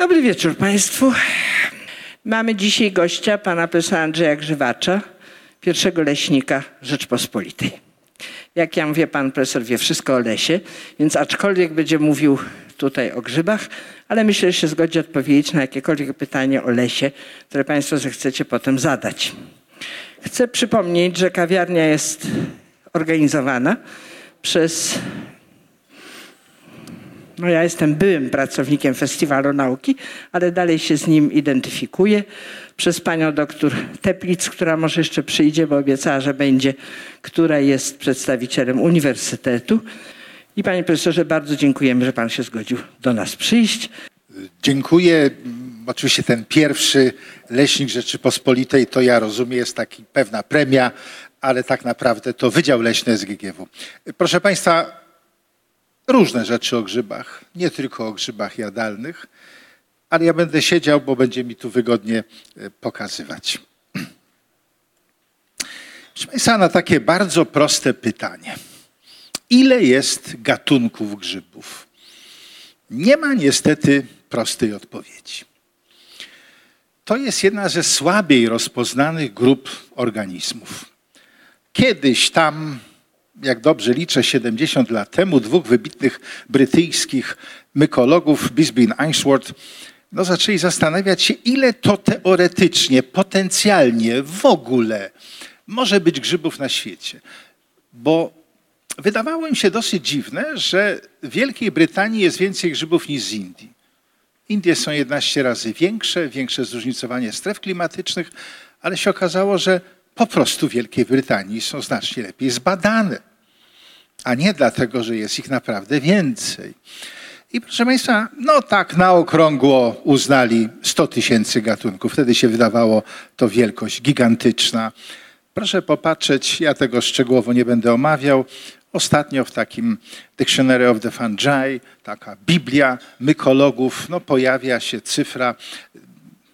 Dobry wieczór Państwu. Mamy dzisiaj gościa, pana profesora Andrzeja Grzywacza, pierwszego leśnika Rzeczpospolitej. Jak ja mówię, pan profesor wie wszystko o lesie, więc aczkolwiek będzie mówił tutaj o grzybach, ale myślę, że się zgodzi odpowiedzieć na jakiekolwiek pytanie o lesie, które Państwo zechcecie potem zadać. Chcę przypomnieć, że kawiarnia jest organizowana przez no ja jestem byłym pracownikiem Festiwalu Nauki, ale dalej się z nim identyfikuję. Przez panią doktor Teplic, która może jeszcze przyjdzie, bo obiecała, że będzie, która jest przedstawicielem uniwersytetu. I panie profesorze, bardzo dziękujemy, że pan się zgodził do nas przyjść. Dziękuję. Oczywiście ten pierwszy leśnik Rzeczypospolitej, to ja rozumiem, jest taki pewna premia, ale tak naprawdę to Wydział Leśny SGGW. Proszę Państwa, różne rzeczy o grzybach, nie tylko o grzybach jadalnych, ale ja będę siedział, bo będzie mi tu wygodnie e, pokazywać. Proszę Państwa, na takie bardzo proste pytanie. Ile jest gatunków grzybów? Nie ma niestety prostej odpowiedzi. To jest jedna ze słabiej rozpoznanych grup organizmów. Kiedyś tam jak dobrze liczę, 70 lat temu dwóch wybitnych brytyjskich mykologów, Bisbee i Ainsworth, no, zaczęli zastanawiać się, ile to teoretycznie, potencjalnie, w ogóle może być grzybów na świecie. Bo wydawało im się dosyć dziwne, że w Wielkiej Brytanii jest więcej grzybów niż z Indii. Indie są 11 razy większe, większe zróżnicowanie stref klimatycznych, ale się okazało, że po prostu w Wielkiej Brytanii są znacznie lepiej zbadane a nie dlatego, że jest ich naprawdę więcej. I proszę Państwa, no tak na okrągło uznali 100 tysięcy gatunków. Wtedy się wydawało to wielkość gigantyczna. Proszę popatrzeć, ja tego szczegółowo nie będę omawiał. Ostatnio w takim Dictionary of the Fungi, taka Biblia mykologów, no pojawia się cyfra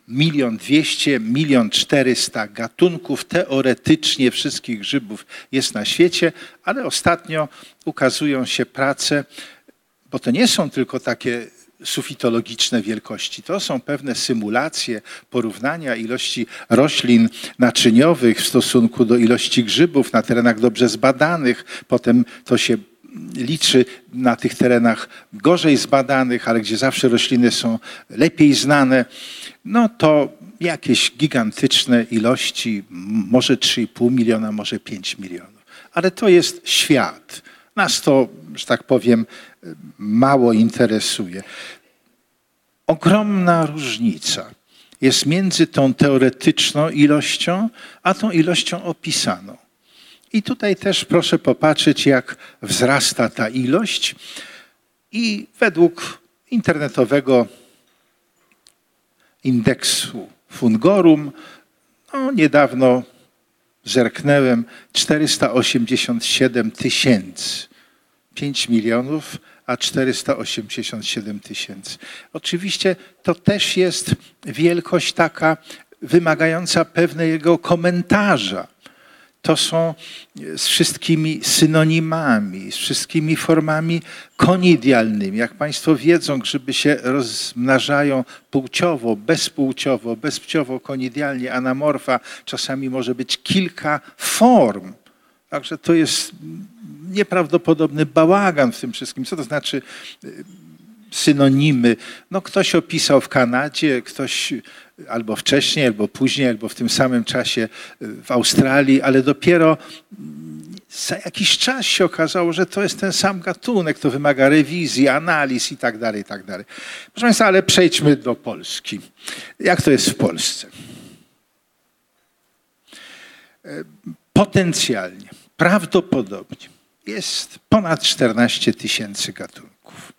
milion dwieście, milion czterysta gatunków teoretycznie wszystkich grzybów jest na świecie, ale ostatnio ukazują się prace, bo to nie są tylko takie sufitologiczne wielkości. To są pewne symulacje porównania ilości roślin naczyniowych w stosunku do ilości grzybów na terenach dobrze zbadanych. Potem to się liczy na tych terenach gorzej zbadanych, ale gdzie zawsze rośliny są lepiej znane no to jakieś gigantyczne ilości, może 3,5 miliona, może 5 milionów. Ale to jest świat. Nas to, że tak powiem, mało interesuje. Ogromna różnica jest między tą teoretyczną ilością, a tą ilością opisaną. I tutaj też proszę popatrzeć, jak wzrasta ta ilość. I według internetowego indeksu Fungorum. No, niedawno zerknęłem 487 tysięcy. 5 milionów, a 487 tysięcy. Oczywiście to też jest wielkość taka wymagająca pewnego komentarza to są z wszystkimi synonimami, z wszystkimi formami konidialnymi. Jak Państwo wiedzą, grzyby się rozmnażają płciowo, bezpłciowo, bezpłciowo, konidialnie, anamorfa. Czasami może być kilka form. Także to jest nieprawdopodobny bałagan w tym wszystkim. Co to znaczy synonimy. No ktoś opisał w Kanadzie, ktoś albo wcześniej, albo później, albo w tym samym czasie y, w Australii, ale dopiero za jakiś czas się okazało, że to jest ten sam gatunek, to wymaga rewizji, analiz i tak dalej, i tak dalej. Proszę Państwa, ale przejdźmy do Polski. Jak to jest w Polsce? E, potencjalnie, prawdopodobnie jest ponad 14 tysięcy gatunków.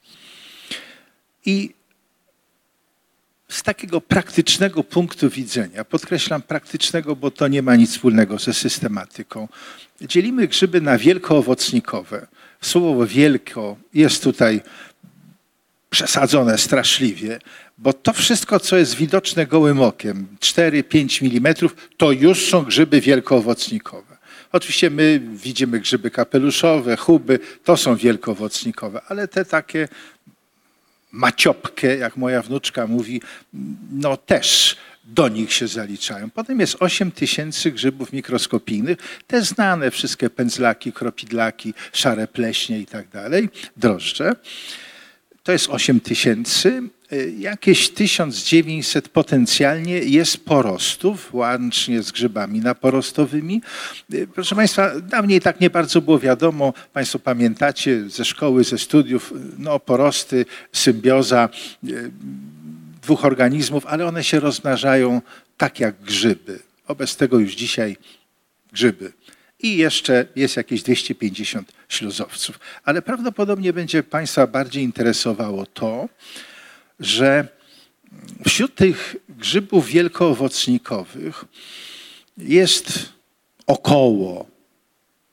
I z takiego praktycznego punktu widzenia, podkreślam praktycznego, bo to nie ma nic wspólnego ze systematyką, dzielimy grzyby na wielkoowocnikowe. Słowo wielko jest tutaj przesadzone straszliwie, bo to wszystko, co jest widoczne gołym okiem, 4-5 mm, to już są grzyby wielkoowocnikowe. Oczywiście my widzimy grzyby kapeluszowe, chuby, to są wielkoowocnikowe, ale te takie maciopkę, jak moja wnuczka mówi, no też do nich się zaliczają. Potem jest 8 tysięcy grzybów mikroskopijnych, te znane wszystkie pędzlaki, kropidlaki, szare pleśnie i tak dalej, drożdże. To jest 8 tysięcy. Y, jakieś 1900 potencjalnie jest porostów, łącznie z grzybami naporostowymi. Y, proszę Państwa, dawniej tak nie bardzo było wiadomo, Państwo pamiętacie ze szkoły, ze studiów, y, no porosty, symbioza dwóch organizmów, ale one się rozmnażają tak jak grzyby. Wobec tego już dzisiaj grzyby. I jeszcze jest jakieś 250 śluzowców. Ale prawdopodobnie będzie Państwa bardziej interesowało to, że wśród tych grzybów wielkoowocnikowych jest około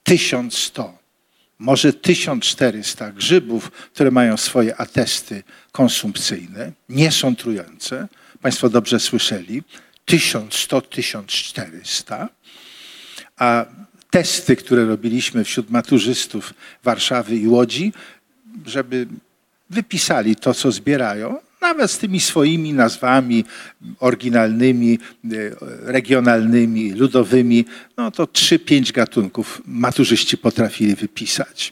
1100, może 1400 grzybów, które mają swoje atesty konsumpcyjne, nie są trujące. Państwo dobrze słyszeli. 1100-1400. A testy, które robiliśmy wśród maturzystów Warszawy i Łodzi, żeby wypisali to, co zbierają, nawet z tymi swoimi nazwami oryginalnymi, e, regionalnymi, ludowymi, no to 3-5 gatunków maturzyści potrafili wypisać.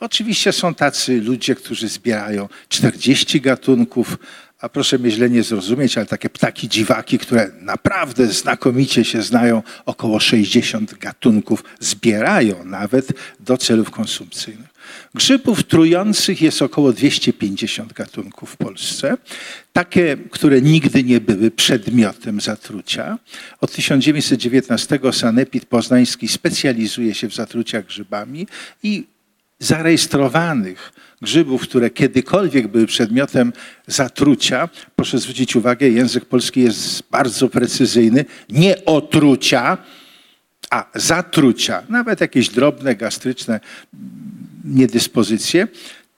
Oczywiście są tacy ludzie, którzy zbierają 40 gatunków, a proszę mnie źle nie zrozumieć, ale takie ptaki dziwaki, które naprawdę znakomicie się znają, około 60 gatunków zbierają nawet do celów konsumpcyjnych. Grzybów trujących jest około 250 gatunków w Polsce. Takie, które nigdy nie były przedmiotem zatrucia. Od 1919 Sanepid Poznański specjalizuje się w zatruciach grzybami i zarejestrowanych grzybów, które kiedykolwiek były przedmiotem zatrucia, proszę zwrócić uwagę, język polski jest bardzo precyzyjny, nie otrucia, a zatrucia, nawet jakieś drobne, gastryczne niedyspozycje,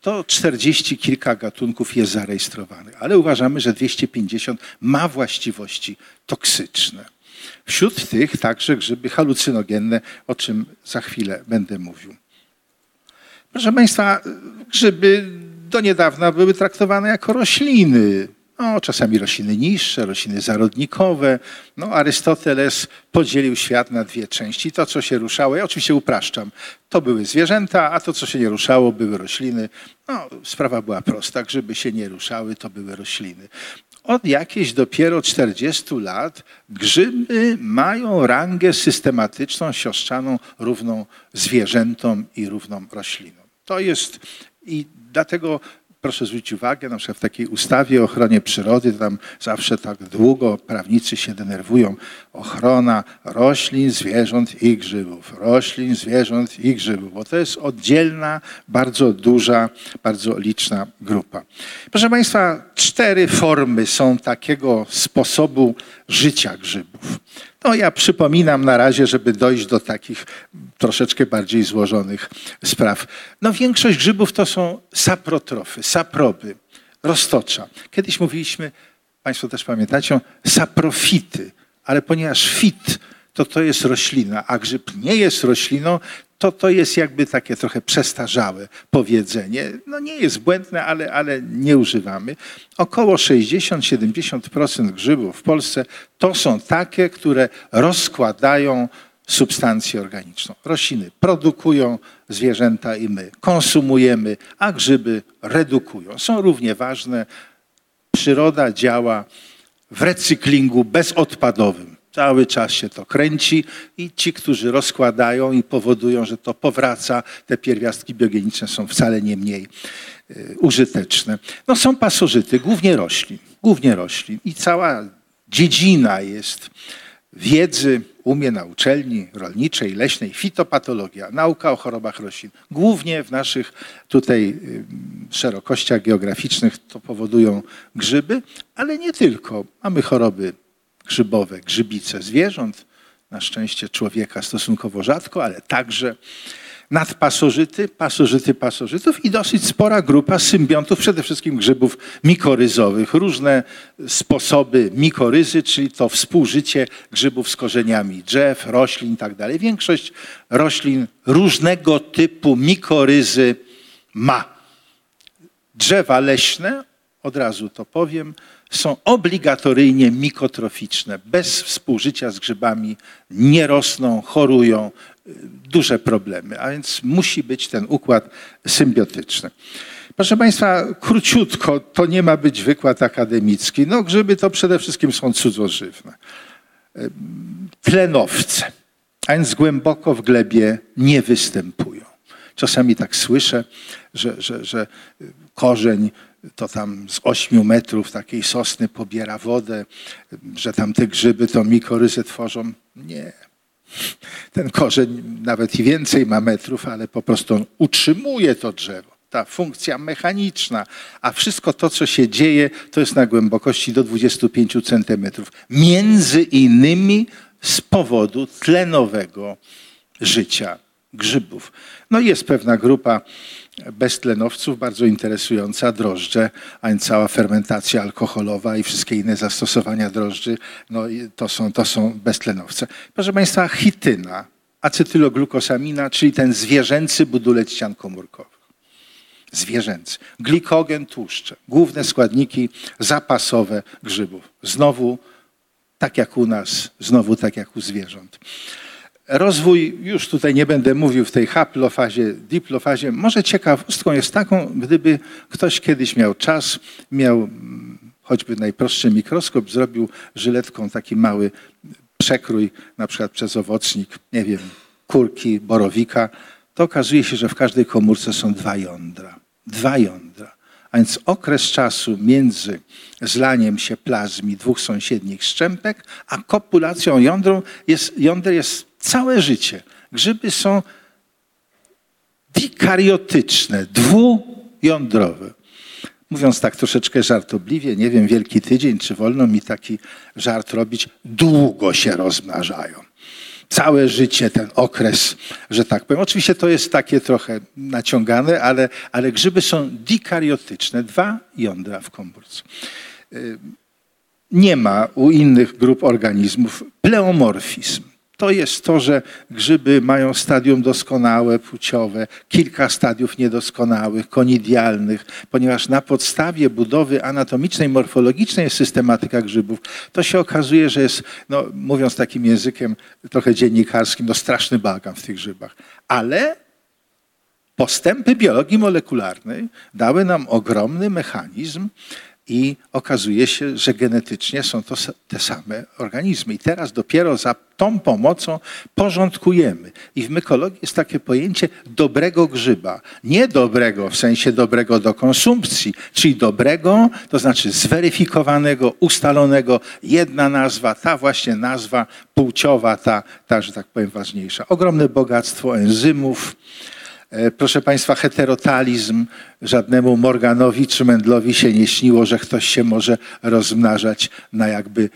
to 40 kilka gatunków jest zarejestrowanych, ale uważamy, że 250 ma właściwości toksyczne. Wśród tych także grzyby halucynogenne, o czym za chwilę będę mówił. Proszę Państwa, grzyby do niedawna były traktowane jako rośliny. No, czasami rośliny niższe, rośliny zarodnikowe. No, Arystoteles podzielił świat na dwie części. To, co się ruszało, ja oczywiście upraszczam, to były zwierzęta, a to, co się nie ruszało, były rośliny. No, sprawa była prosta. Grzyby się nie ruszały, to były rośliny. Od jakieś dopiero 40 lat grzyby mają rangę systematyczną, siostrzaną, równą zwierzętom i równą roślinom. To jest i dlatego proszę zwrócić uwagę, na przykład w takiej ustawie o ochronie przyrody, tam zawsze tak długo prawnicy się denerwują. Ochrona roślin, zwierząt i grzybów. Roślin, zwierząt i grzybów, bo to jest oddzielna, bardzo duża, bardzo liczna grupa. Proszę Państwa, cztery formy są takiego sposobu życia grzybów. No ja przypominam na razie, żeby dojść do takich troszeczkę bardziej złożonych spraw. No większość grzybów to są saprotrofy, saproby, roztocza. Kiedyś mówiliśmy, Państwo też pamiętacie, saprofity, ale ponieważ fit to to jest roślina, a grzyb nie jest rośliną, to to jest jakby takie trochę przestarzałe powiedzenie. No nie jest błędne, ale, ale nie używamy. Około 60-70% grzybów w Polsce to są takie, które rozkładają substancję organiczną. Rośliny produkują, zwierzęta i my konsumujemy, a grzyby redukują. Są równie ważne. Przyroda działa w recyklingu bezodpadowym. Cały czas się to kręci i ci, którzy rozkładają i powodują, że to powraca, te pierwiastki biogeniczne są wcale nie mniej y, użyteczne. No są pasożyty, głównie roślin, głównie roślin i cała dziedzina jest wiedzy u mnie na uczelni rolniczej, leśnej, fitopatologia, nauka o chorobach roślin. Głównie w naszych tutaj y, szerokościach geograficznych to powodują grzyby, ale nie tylko. Mamy choroby grzybowe, grzybice zwierząt, na szczęście człowieka stosunkowo rzadko, ale także nadpasożyty, pasożyty pasożytów i dosyć spora grupa symbiontów, przede wszystkim grzybów mikoryzowych. Różne sposoby mikoryzy, czyli to współżycie grzybów z korzeniami drzew, roślin itd. Tak Większość roślin różnego typu mikoryzy ma. Drzewa leśne od razu to powiem, są obligatoryjnie mikotroficzne. Bez współżycia z grzybami nie rosną, chorują, y, duże problemy, a więc musi być ten układ symbiotyczny. Proszę Państwa, króciutko, to nie ma być wykład akademicki. No grzyby to przede wszystkim są cudzożywne. Y, Tlenowce, a więc głęboko w glebie nie występują. Czasami tak słyszę, że, że, że korzeń to tam z 8 metrów takiej sosny pobiera wodę, że tam te grzyby to mikoryzę tworzą. Nie. Ten korzeń nawet i więcej ma metrów, ale po prostu utrzymuje to drzewo. Ta funkcja mechaniczna, a wszystko to, co się dzieje, to jest na głębokości do 25 centymetrów. Między innymi z powodu tlenowego życia grzybów. No jest pewna grupa beztlenowców, bardzo interesująca, drożdże, a cała fermentacja alkoholowa i wszystkie inne zastosowania drożdży, no to są, to są beztlenowce. Proszę Państwa, chityna, acetyloglukosamina, czyli ten zwierzęcy budulec ścian komórkowych. Zwierzęcy. Glikogen, tłuszcze. Główne składniki zapasowe grzybów. Znowu tak jak u nas, znowu tak jak u zwierząt. Rozwój, już tutaj nie będę mówił w tej haplofazie, diplofazie, może ciekawostką jest taką, gdyby ktoś kiedyś miał czas, miał mm, choćby najprostszy mikroskop, zrobił żyletką taki mały przekrój, na przykład przez owocnik, nie wiem, kurki, borowika, to okazuje się, że w każdej komórce są dwa jądra. Dwa jądra. A więc okres czasu między zlaniem się plazmi dwóch sąsiednich szczępek, a kopulacją jądrą jest, jąder jest całe życie. Grzyby są dikariotyczne, dwujądrowe. Mówiąc tak troszeczkę żartobliwie, nie wiem, wielki tydzień, czy wolno mi taki żart robić, długo się rozmnażają całe życie ten okres, że tak powiem. Oczywiście to jest takie trochę naciągane, ale, ale grzyby są dikariotyczne, dwa jądra w komórce. Y, nie ma u innych grup organizmów pleomorfizm to jest to, że grzyby mają stadium doskonałe, płciowe, kilka stadiów niedoskonałych, konidialnych, ponieważ na podstawie budowy anatomicznej, morfologicznej jest systematyka grzybów. To się okazuje, że jest, no, mówiąc takim językiem trochę dziennikarskim, no straszny bagan w tych grzybach. Ale postępy biologii molekularnej dały nam ogromny mechanizm, i okazuje się, że genetycznie są to te same organizmy. I teraz dopiero za tą pomocą porządkujemy. I w mykologii jest takie pojęcie dobrego grzyba. Nie dobrego w sensie dobrego do konsumpcji, czyli dobrego, to znaczy zweryfikowanego, ustalonego. Jedna nazwa, ta właśnie nazwa płciowa, ta, ta że tak powiem, ważniejsza. Ogromne bogactwo enzymów proszę Państwa, heterotalizm. Żadnemu Morganowi czy Mendlowi się nie śniło, że ktoś się może rozmnażać na jakby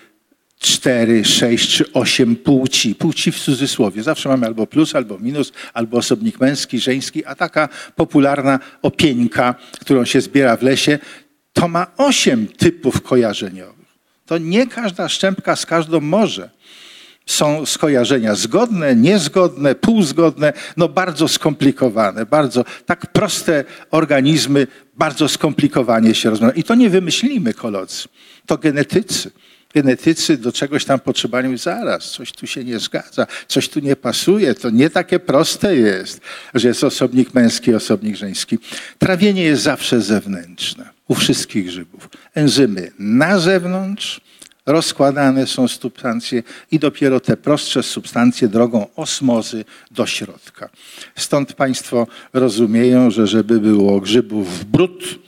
cztery, sześć czy osiem płci. Płci w cudzysłowie. Zawsze mamy albo plus, albo minus, albo osobnik męski, żeński, a taka popularna opieńka, którą się zbiera w lesie, to ma osiem typów kojarzeniowych. To nie każda szczępka z każdą może są skojarzenia zgodne, niezgodne, półzgodne, no bardzo skomplikowane, bardzo tak proste organizmy, bardzo skomplikowanie się rozmawiają. I to nie wymyślimy, kolodzy. To genetycy. Genetycy do czegoś tam potrzebowają zaraz, coś tu się nie zgadza, coś tu nie pasuje. To nie takie proste jest, że jest osobnik męski, osobnik żeński. Trawienie jest zawsze zewnętrzne u wszystkich grzybów. Enzymy na zewnątrz, rozkładane są substancje i dopiero te prostsze substancje drogą osmozy do środka. Stąd Państwo rozumieją, że żeby było grzybów w brud,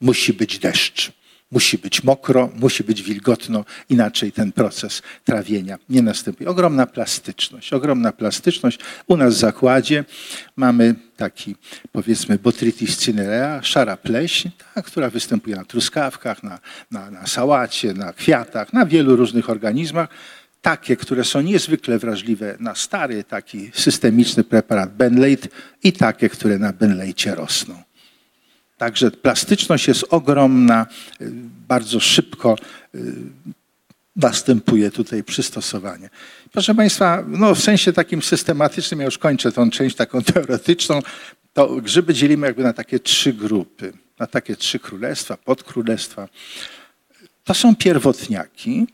musi być deszcz. Musi być mokro, musi być wilgotno, inaczej ten proces trawienia nie następuje. Ogromna plastyczność, ogromna plastyczność. U nas w zakładzie mamy taki, powiedzmy, Botrytis cinerea, szara pleśń, ta, która występuje na truskawkach, na, na, na sałacie, na kwiatach, na wielu różnych organizmach takie, które są niezwykle wrażliwe na stary taki systemiczny preparat Benlate i takie, które na Benlate rosną. Także plastyczność jest ogromna, bardzo szybko y, następuje tutaj przystosowanie. Proszę Państwa, no w sensie takim systematycznym, ja już kończę tą część taką teoretyczną, to grzyby dzielimy jakby na takie trzy grupy, na takie trzy królestwa, podkrólestwa. To są pierwotniaki.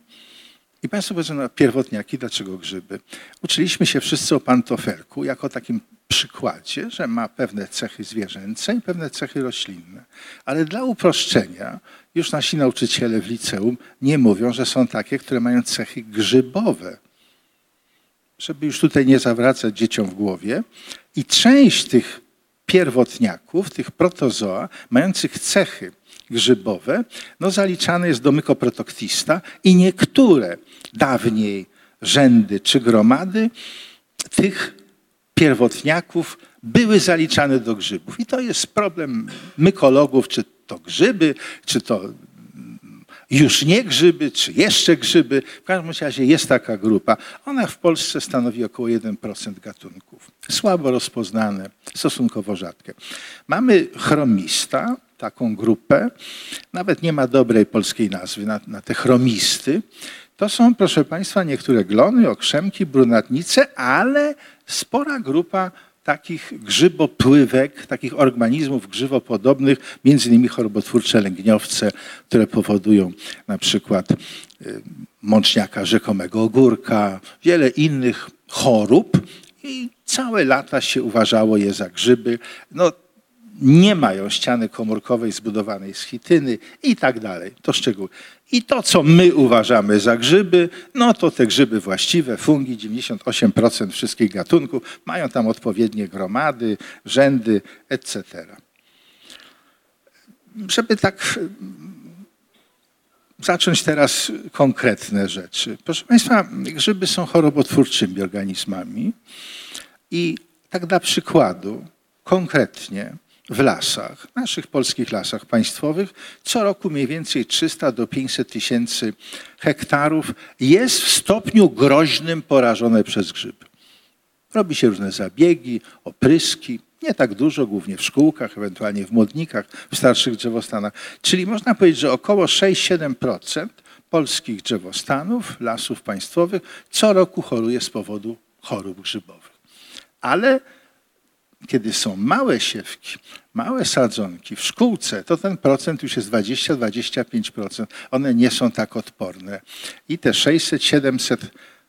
I Państwo powiedzą, no pierwotniaki, dlaczego grzyby? Uczyliśmy się wszyscy o pantofelku jako takim przykładzie, że ma pewne cechy zwierzęce i pewne cechy roślinne. Ale dla uproszczenia już nasi nauczyciele w liceum nie mówią, że są takie, które mają cechy grzybowe. Żeby już tutaj nie zawracać dzieciom w głowie. I część tych pierwotniaków, tych protozoa, mających cechy grzybowe, no zaliczane jest do mykoprotoktista i niektóre dawniej rzędy czy gromady tych pierwotniaków były zaliczane do grzybów. I to jest problem mykologów, czy to grzyby, czy to już nie grzyby, czy jeszcze grzyby. W każdym razie jest taka grupa. Ona w Polsce stanowi około 1% gatunków. Słabo rozpoznane, stosunkowo rzadkie. Mamy chromista, taką grupę. Nawet nie ma dobrej polskiej nazwy na, na te chromisty. To są, proszę Państwa, niektóre glony, okrzemki, brunatnice, ale spora grupa takich grzybopływek, takich organizmów grzybopodobnych, między innymi chorobotwórcze lęgniowce, które powodują na przykład y, mączniaka rzekomego ogórka, wiele innych chorób i całe lata się uważało je za grzyby. No, nie mają ściany komórkowej zbudowanej z chityny i tak dalej. To szczegóły. I to, co my uważamy za grzyby, no to te grzyby właściwe, fungi, 98% wszystkich gatunków, mają tam odpowiednie gromady, rzędy, etc. Żeby tak zacząć teraz konkretne rzeczy. Proszę Państwa, grzyby są chorobotwórczymi organizmami i tak dla przykładu, konkretnie, w lasach, naszych polskich lasach państwowych, co roku mniej więcej 300 do 500 tysięcy hektarów jest w stopniu groźnym porażone przez grzyby. Robi się różne zabiegi, opryski, nie tak dużo, głównie w szkółkach, ewentualnie w młodnikach, w starszych drzewostanach. Czyli można powiedzieć, że około 6-7% polskich drzewostanów, lasów państwowych co roku choruje z powodu chorób grzybowych. Ale kiedy są małe siewki, małe sadzonki w szkółce, to ten procent już jest 20-25%. One nie są tak odporne. I te 600-700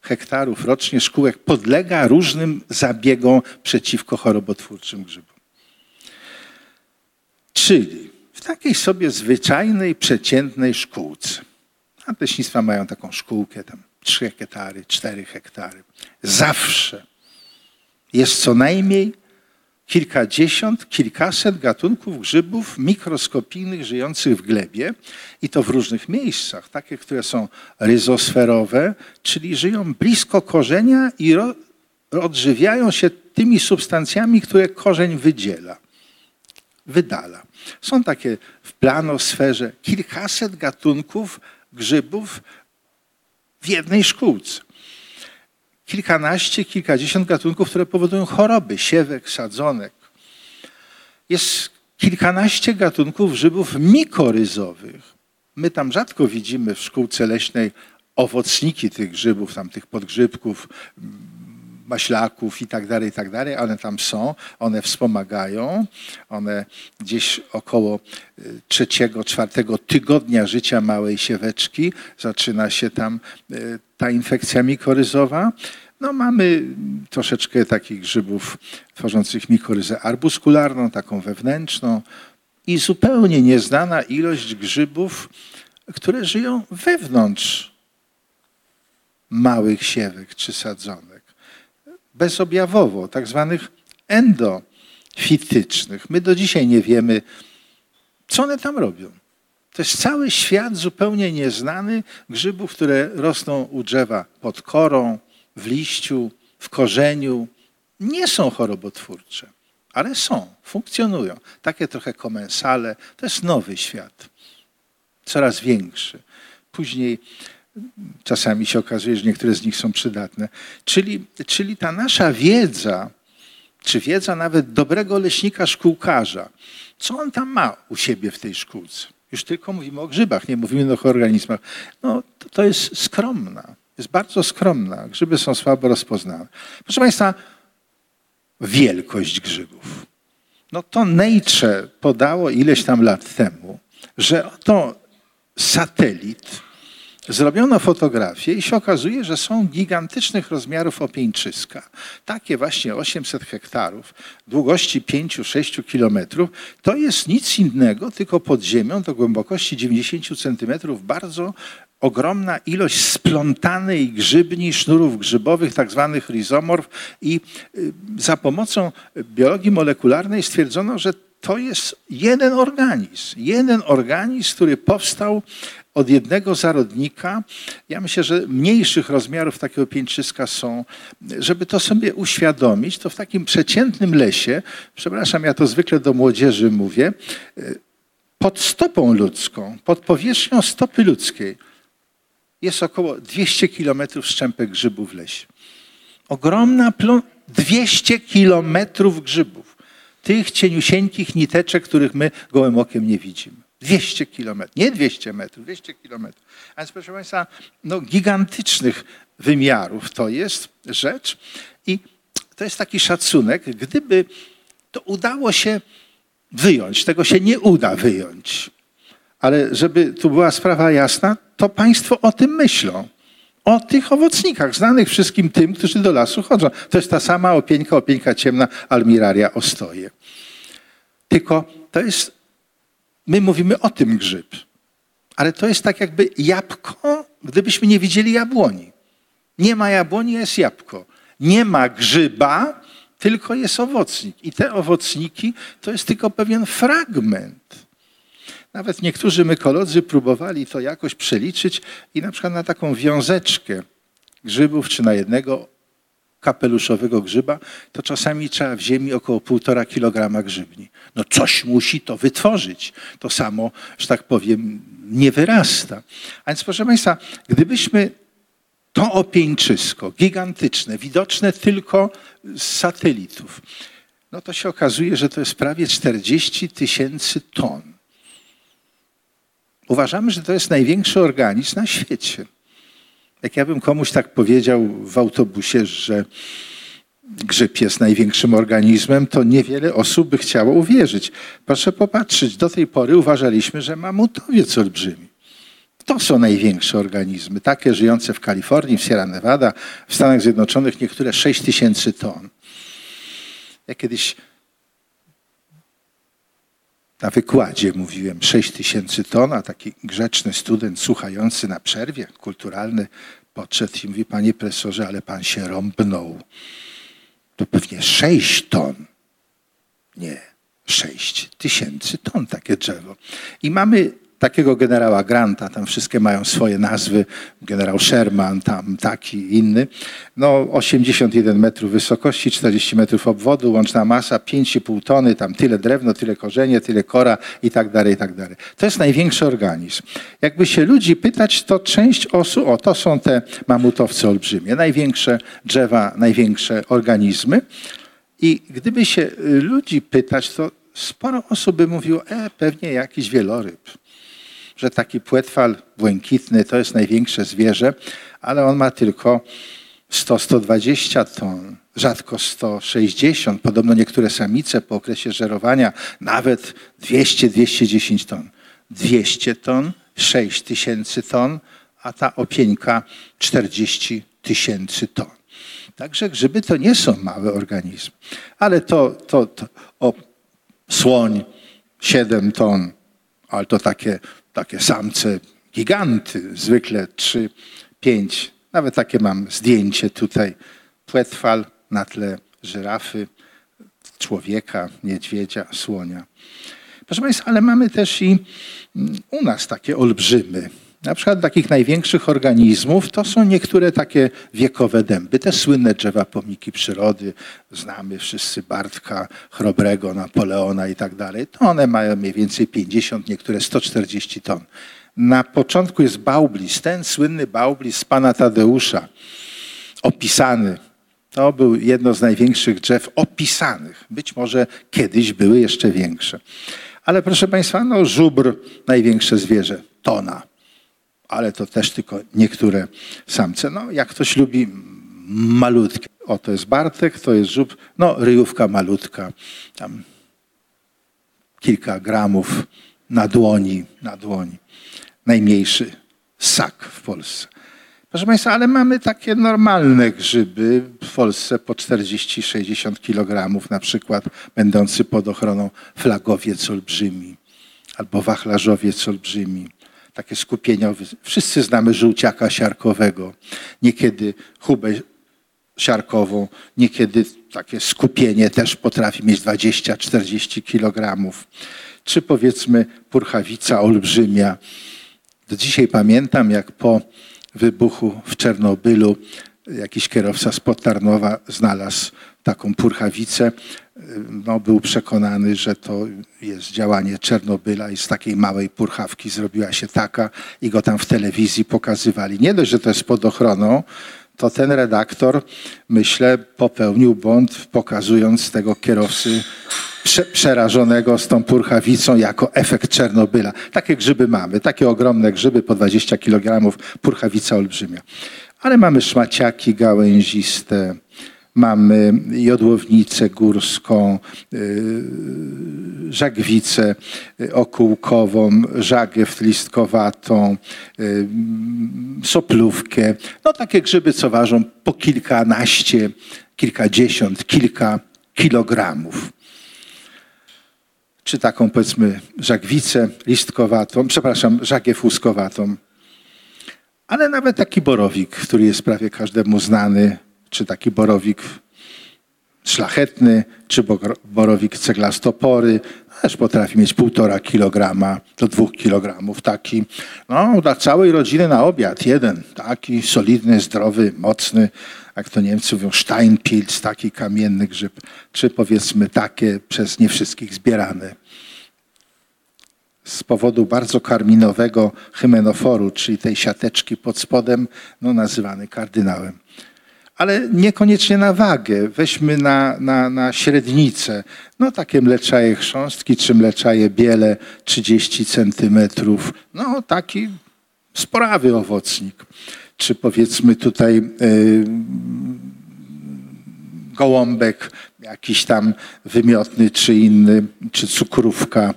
hektarów rocznie szkółek podlega różnym zabiegom przeciwko chorobotwórczym grzybom. Czyli w takiej sobie zwyczajnej, przeciętnej szkółce, a leśnictwa mają taką szkółkę, tam 3 hektary, 4 hektary, zawsze jest co najmniej kilkadziesiąt, kilkaset gatunków grzybów mikroskopijnych żyjących w glebie i to w różnych miejscach, takie, które są ryzosferowe, czyli żyją blisko korzenia i odżywiają się tymi substancjami, które korzeń wydziela, wydala. Są takie w planosferze kilkaset gatunków grzybów w jednej szkółce kilkanaście, kilkadziesiąt gatunków, które powodują choroby, siewek, sadzonek. Jest kilkanaście gatunków grzybów mikoryzowych. My tam rzadko widzimy w szkółce leśnej owocniki tych grzybów, tam tych podgrzybków, maślaków i tak dalej, i tak dalej. One tam są, one wspomagają. One gdzieś około y, trzeciego, czwartego tygodnia życia małej sieweczki zaczyna się tam y, ta infekcja mikoryzowa. No mamy troszeczkę takich grzybów tworzących mikoryzę arbuskularną, taką wewnętrzną i zupełnie nieznana ilość grzybów, które żyją wewnątrz małych siewek czy sadzonek bezobjawowo, tak zwanych endofitycznych. My do dzisiaj nie wiemy, co one tam robią. To jest cały świat zupełnie nieznany grzybów, które rosną u drzewa pod korą, w liściu, w korzeniu. Nie są chorobotwórcze, ale są, funkcjonują. Takie trochę komensale. To jest nowy świat, coraz większy. Później czasami się okazuje, że niektóre z nich są przydatne. Czyli, czyli ta nasza wiedza, czy wiedza nawet dobrego leśnika, szkółkarza, co on tam ma u siebie w tej szkółce? Już tylko mówimy o grzybach, nie mówimy o organizmach. No, to, to jest skromna, jest bardzo skromna. Grzyby są słabo rozpoznane. Proszę Państwa, wielkość grzybów. No to Nature podało ileś tam lat temu, że oto satelit, zrobiono fotografię i się okazuje, że są gigantycznych rozmiarów opieńczyska. Takie właśnie 800 hektarów, długości 5-6 kilometrów. To jest nic innego, tylko pod ziemią do głębokości 90 centymetrów bardzo ogromna ilość splątanej grzybni, sznurów grzybowych, tak zwanych rizomorf i y, za pomocą biologii molekularnej stwierdzono, że to jest jeden organizm. Jeden organizm, który powstał od jednego zarodnika. Ja myślę, że mniejszych rozmiarów takiego piętrzyska są. Żeby to sobie uświadomić, to w takim przeciętnym lesie, przepraszam, ja to zwykle do młodzieży mówię, y, pod stopą ludzką, pod powierzchnią stopy ludzkiej jest około 200 kilometrów szczępek grzybów w lesie. Ogromna plon, 200 kilometrów grzybów. Tych cieniusieńkich niteczek, których my gołym okiem nie widzimy. 200 kilometrów, nie 200 metrów, 200 kilometrów. A więc proszę Państwa, no, gigantycznych wymiarów to jest rzecz i to jest taki szacunek, gdyby to udało się wyjąć, tego się nie uda wyjąć, ale żeby tu była sprawa jasna, to państwo o tym myślą. O tych owocnikach, znanych wszystkim tym, którzy do lasu chodzą. To jest ta sama opieńka, opieńka ciemna, almiraria ostoje. Tylko to jest, my mówimy o tym grzyb, ale to jest tak jakby jabłko, gdybyśmy nie widzieli jabłoni. Nie ma jabłoni, jest jabłko. Nie ma grzyba, tylko jest owocnik. I te owocniki to jest tylko pewien fragment nawet niektórzy mykolodzy próbowali to jakoś przeliczyć i na przykład na taką wiązeczkę grzybów, czy na jednego kapeluszowego grzyba, to czasami trzeba w ziemi około półtora kilograma grzybni. No coś musi to wytworzyć. To samo, że tak powiem, nie wyrasta. A więc proszę Państwa, gdybyśmy to opieńczysko, gigantyczne, widoczne tylko z satelitów, no to się okazuje, że to jest prawie 40 tysięcy ton. Uważamy, że to jest największy organizm na świecie. Jak ja bym komuś tak powiedział w autobusie, że grzyb jest największym organizmem, to niewiele osób by chciało uwierzyć. Proszę popatrzeć, do tej pory uważaliśmy, że mamutowiec olbrzymi. To są największe organizmy, takie żyjące w Kalifornii, w Sierra Nevada, w Stanach Zjednoczonych, niektóre 6 tysięcy ton. Ja kiedyś na wykładzie mówiłem 6 tysięcy ton, a taki grzeczny student słuchający na przerwie, kulturalny, podszedł i mówi, panie profesorze, ale pan się rąbnął. To pewnie 6 ton. Nie, 6 tysięcy ton takie drzewo. I mamy takiego generała Granta, tam wszystkie mają swoje nazwy, generał Sherman, tam taki, inny. No 81 metrów wysokości, 40 metrów obwodu, łączna masa 5,5 tony, tam tyle drewno, tyle korzenie, tyle kora i tak dalej, i tak dalej. To jest największy organizm. Jakby się ludzi pytać, to część osób, o to są te mamutowce olbrzymie, największe drzewa, największe organizmy. I gdyby się ludzi pytać, to sporo osób by mówiło, e, pewnie jakiś wieloryb że taki płetwal błękitny to jest największe zwierzę, ale on ma tylko 100-120 ton, rzadko 160. Podobno niektóre samice po okresie żerowania nawet 200-210 ton. 200 ton, 6 tysięcy ton, a ta opieńka 40 tysięcy ton. Także grzyby to nie są małe organizmy. Ale to, to, to o, słoń 7 ton, ale to takie takie samce giganty, zwykle 3, 5, nawet takie mam zdjęcie tutaj, płetwal na tle żyrafy, człowieka, niedźwiedzia, słonia. Proszę Państwa, ale mamy też i mm, u nas takie olbrzymy. Na przykład takich największych organizmów to są niektóre takie wiekowe dęby, te słynne drzewa pomniki przyrody, znamy wszyscy Bartka, Chrobrego, Napoleona i tak dalej. To one mają mniej więcej 50, niektóre 140 ton. Na początku jest Baublis, ten słynny Baublis z pana Tadeusza, opisany. To był jedno z największych drzew opisanych. Być może kiedyś były jeszcze większe. Ale proszę Państwa, no żubr, największe zwierzę, tona ale to też tylko niektóre samce. No, jak ktoś lubi malutkie. O, to jest Bartek, to jest żub, no ryjówka malutka, tam kilka gramów na dłoni, na dłoni. Najmniejszy sak w Polsce. Proszę Państwa, ale mamy takie normalne grzyby w Polsce po 40-60 kg, na przykład będący pod ochroną flagowiec olbrzymi albo wachlarzowiec olbrzymi. Takie skupieniowe. Wszyscy znamy żółciaka siarkowego. Niekiedy chubę siarkową, niekiedy takie skupienie też potrafi mieć 20-40 kg. Czy powiedzmy purchawica olbrzymia. Do dzisiaj pamiętam, jak po wybuchu w Czernobylu jakiś kierowca z Potarnowa znalazł taką purchawicę. No, był przekonany, że to jest działanie Czernobyla i z takiej małej purchawki zrobiła się taka i go tam w telewizji pokazywali. Nie dość, że to jest pod ochroną, to ten redaktor, myślę, popełnił błąd, pokazując tego kierowcy prze, przerażonego z tą purchawicą jako efekt Czernobyla. Takie grzyby mamy, takie ogromne grzyby po 20 kg, purchawica olbrzymia. Ale mamy szmaciaki gałęziste, mamy jodłownicę górską, yy, żagwicę okułkową, żagiew listkowatą, yy, soplówkę. No takie grzyby, co ważą po kilkanaście, kilkadziesiąt, kilka kilogramów czy taką powiedzmy żagwicę listkowatą, przepraszam, żagiew łuskowatą. Ale nawet taki borowik, który jest prawie każdemu znany, czy taki borowik szlachetny, czy borowik ceglastopory, też potrafi mieć półtora kilograma do dwóch kilogramów. Taki, no, dla całej rodziny na obiad, jeden, taki solidny, zdrowy, mocny, jak to Niemcy mówią, Steinpilz, taki kamienny grzyb, czy powiedzmy takie przez nie wszystkich zbierane. Z powodu bardzo karminowego hymenoforu, czyli tej siateczki pod spodem, no nazywany kardynałem. Ale niekoniecznie na wagę. Weźmy na, na, na średnicę. No takie mleczaje chrząstki, czy mleczaje biele 30 centymetrów. No taki sporawy owocnik czy powiedzmy tutaj y, gołąbek jakiś tam wymiotny, czy inny, czy cukrówka.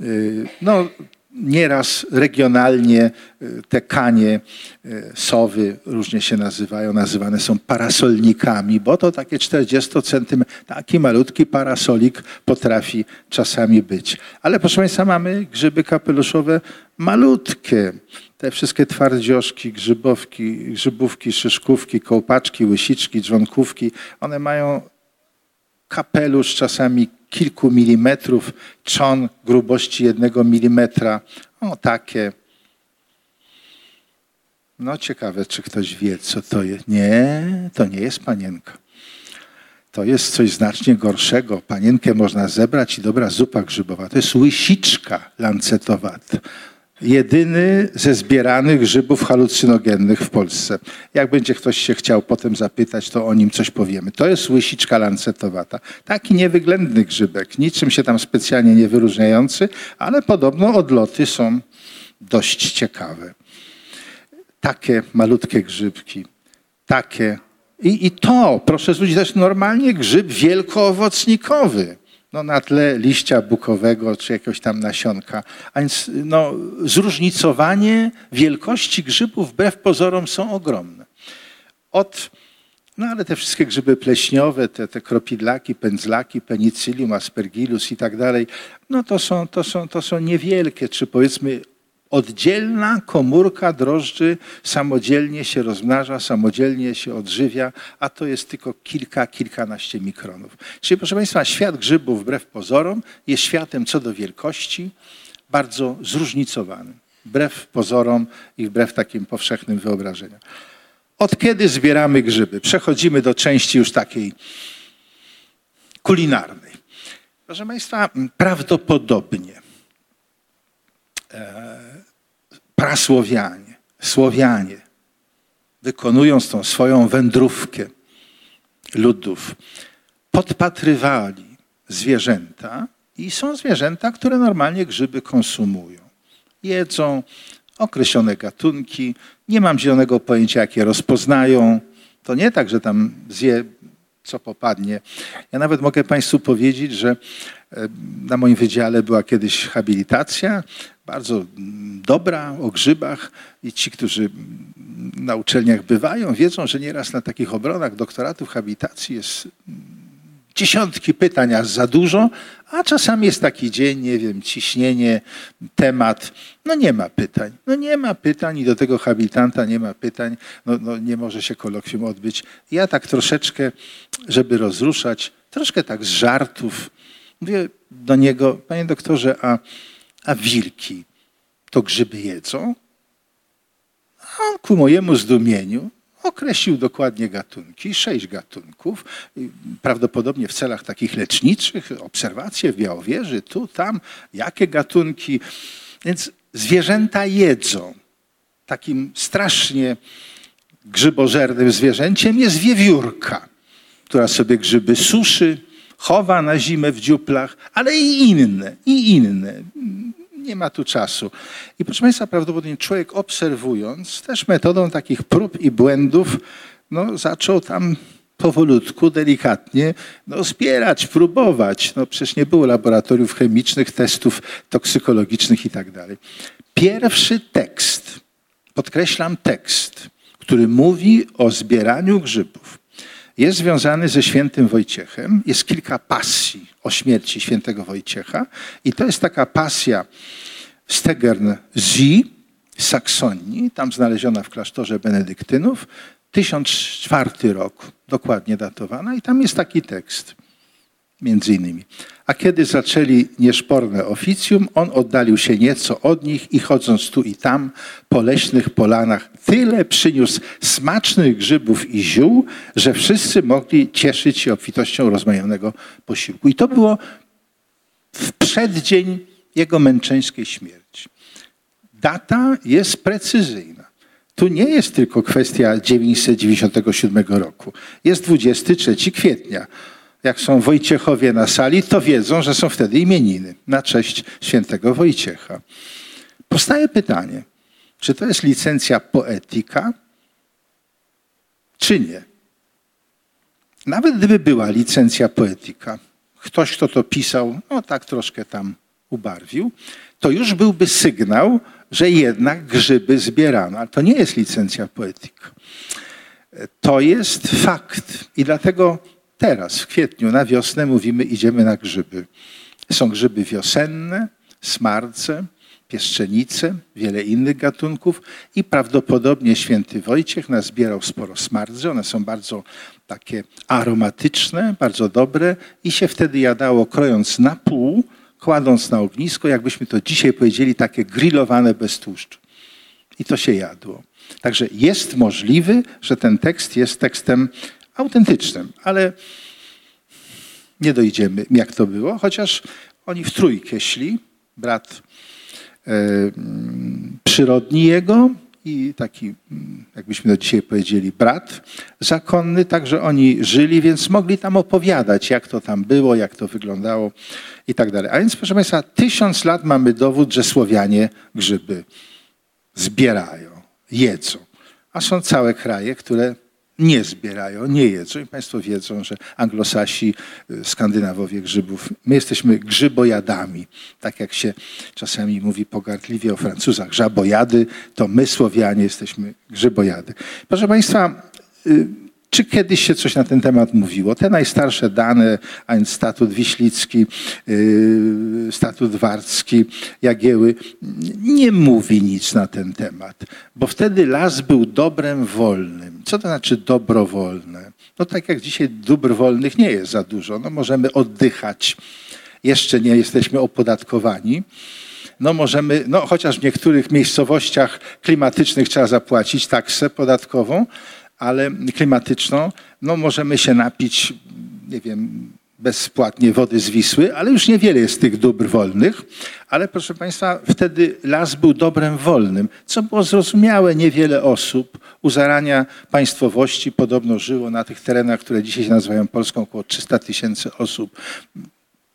Y, no, nieraz regionalnie y, te kanie, sowy różnie się nazywają, nazywane są parasolnikami, bo to takie 40 cm, taki malutki parasolik potrafi czasami być. Ale proszę Państwa, mamy grzyby kapeluszowe malutkie te wszystkie twardzioszki, grzybowki, grzybówki, szyszkówki, kołpaczki, łysiczki, dżonkówki, one mają kapelusz czasami kilku milimetrów, trzon grubości jednego milimetra. O, takie. No ciekawe, czy ktoś wie, co to jest. Nie, to nie jest panienka. To jest coś znacznie gorszego. Panienkę można zebrać i dobra zupa grzybowa. To jest łysiczka lancetowata jedyny ze zbieranych grzybów halucynogennych w Polsce. Jak będzie ktoś się chciał potem zapytać, to o nim coś powiemy. To jest łysiczka lancetowata. Taki niewyględny grzybek, niczym się tam specjalnie nie wyróżniający, ale podobno odloty są dość ciekawe. Takie malutkie grzybki, takie. I, i to, proszę zwrócić, to jest normalnie grzyb wielkoowocnikowy no, na tle liścia bukowego czy jakiegoś tam nasionka. A więc no, zróżnicowanie wielkości grzybów wbrew pozorom są ogromne. Od, no ale te wszystkie grzyby pleśniowe, te, te kropidlaki, pędzlaki, penicillium, aspergillus i tak dalej, no to są, to, są, to są niewielkie, czy powiedzmy oddzielna komórka drożdży samodzielnie się rozmnaża, samodzielnie się odżywia, a to jest tylko kilka, kilkanaście mikronów. Czyli proszę Państwa, świat grzybów wbrew pozorom jest światem co do wielkości bardzo zróżnicowanym. Wbrew pozorom i wbrew takim powszechnym wyobrażeniom. Od kiedy zbieramy grzyby? Przechodzimy do części już takiej kulinarnej. Proszę Państwa, prawdopodobnie e, prasłowianie, Słowianie, wykonując tą swoją wędrówkę ludów, podpatrywali zwierzęta i są zwierzęta, które normalnie grzyby konsumują. Jedzą określone gatunki, nie mam zielonego pojęcia, jakie rozpoznają. To nie tak, że tam zje co popadnie. Ja nawet mogę Państwu powiedzieć, że E, Na moim wydziale była kiedyś habilitacja, bardzo dobra, o grzybach i ci, którzy na uczelniach bywają, wiedzą, że nieraz na takich obronach doktoratów habilitacji jest dziesiątki pytań, aż za dużo, a czasami jest taki dzień, nie wiem, ciśnienie, temat, no nie ma pytań. No nie ma pytań i do tego habilitanta nie ma pytań, no, no nie może się kolokwium odbyć. Ja tak troszeczkę, żeby rozruszać, troszkę tak z żartów, mówię do niego, panie doktorze, a, a wilki to grzyby jedzą? A on ku mojemu zdumieniu określił dokładnie gatunki, sześć gatunków, prawdopodobnie w celach takich leczniczych, obserwacje w Białowieży, tu, tam, jakie gatunki. Więc zwierzęta jedzą. Takim strasznie grzybożernym zwierzęciem jest wiewiórka, która sobie grzyby suszy, chowa na zimę w dziuplach, ale i inne, i inne. Nie ma tu czasu. I proszę Państwa, prawdopodobnie człowiek obserwując, też metodą takich prób i błędów, no, zaczął tam powolutku, delikatnie no, zbierać, próbować. No, przecież nie było laboratoriów chemicznych, testów toksykologicznych i tak dalej. Pierwszy tekst, podkreślam tekst, który mówi o zbieraniu grzybów, jest związany ze świętym Wojciechem. Jest kilka pasji o śmierci świętego Wojciecha i to jest taka pasja Stegern Zi Saksonii, tam znaleziona w klasztorze benedyktynów, 1004 rok, dokładnie datowana i tam jest taki tekst między innymi. A kiedy zaczęli nieszporne oficjum, on oddalił się nieco od nich i chodząc tu i tam po leśnych polanach, tyle przyniósł smacznych grzybów i ziół, że wszyscy mogli cieszyć się obfitością rozmajonego posiłku. I to było w przeddzień jego męczeńskiej śmierci. Data jest precyzyjna. Tu nie jest tylko kwestia 997 roku. Jest 23 kwietnia jak są Wojciechowie na sali, to wiedzą, że są wtedy imieniny na cześć świętego Wojciecha. Powstaje pytanie, czy to jest licencja poetyka, czy nie? Nawet gdyby była licencja poetyka, ktoś, kto to pisał, no tak troszkę tam ubarwił, to już byłby sygnał, że jednak grzyby zbierano. Ale to nie jest licencja poetyka. To jest fakt. I dlatego teraz, w kwietniu, na wiosnę mówimy idziemy na grzyby. Są grzyby wiosenne, smarce, pieszczenice, wiele innych gatunków i prawdopodobnie święty Wojciech nazbierał sporo smardzy. One są bardzo takie aromatyczne, bardzo dobre i się wtedy jadało krojąc na pół, kładąc na ognisko, jakbyśmy to dzisiaj powiedzieli, takie grillowane bez tłuszczu. I to się jadło. Także jest możliwy, że ten tekst jest tekstem autentycznym, ale nie dojdziemy, jak to było, chociaż oni w trójkę szli, brat przyrodni jego i taki, jakbyśmy to dzisiaj powiedzieli, brat zakonny, także oni żyli, więc mogli tam opowiadać, jak to tam było, jak to wyglądało i tak dalej. A więc, proszę Państwa, tysiąc lat mamy dowód, że Słowianie grzyby zbierają, jedzą. A są całe kraje, które nie zbierają, nie jedzą. I Państwo wiedzą, że anglosasi, y, Skandynawowie grzybów, my jesteśmy grzybojadami. Tak jak się czasami mówi pogardliwie o Francuzach, żabojady, to my Słowianie jesteśmy grzybojady. Proszę Państwa, y, czy kiedyś się coś na ten temat mówiło? Te najstarsze dane, a więc statut wiślicki, yy, statut warcki, Jagieły, nie mówi nic na ten temat, bo wtedy las był dobrem wolnym. Co to znaczy dobrowolne? No tak jak dzisiaj dóbr wolnych nie jest za dużo. No możemy oddychać. Jeszcze nie jesteśmy opodatkowani no możemy, no chociaż w niektórych miejscowościach klimatycznych trzeba zapłacić taksę podatkową, ale klimatyczną, no możemy się napić, nie wiem, bezpłatnie wody z Wisły, ale już niewiele jest tych dóbr wolnych. Ale proszę Państwa, wtedy las był dobrem wolnym, co było zrozumiałe. Niewiele osób u zarania państwowości podobno żyło na tych terenach, które dzisiaj się nazywają Polską, około 300 tysięcy osób.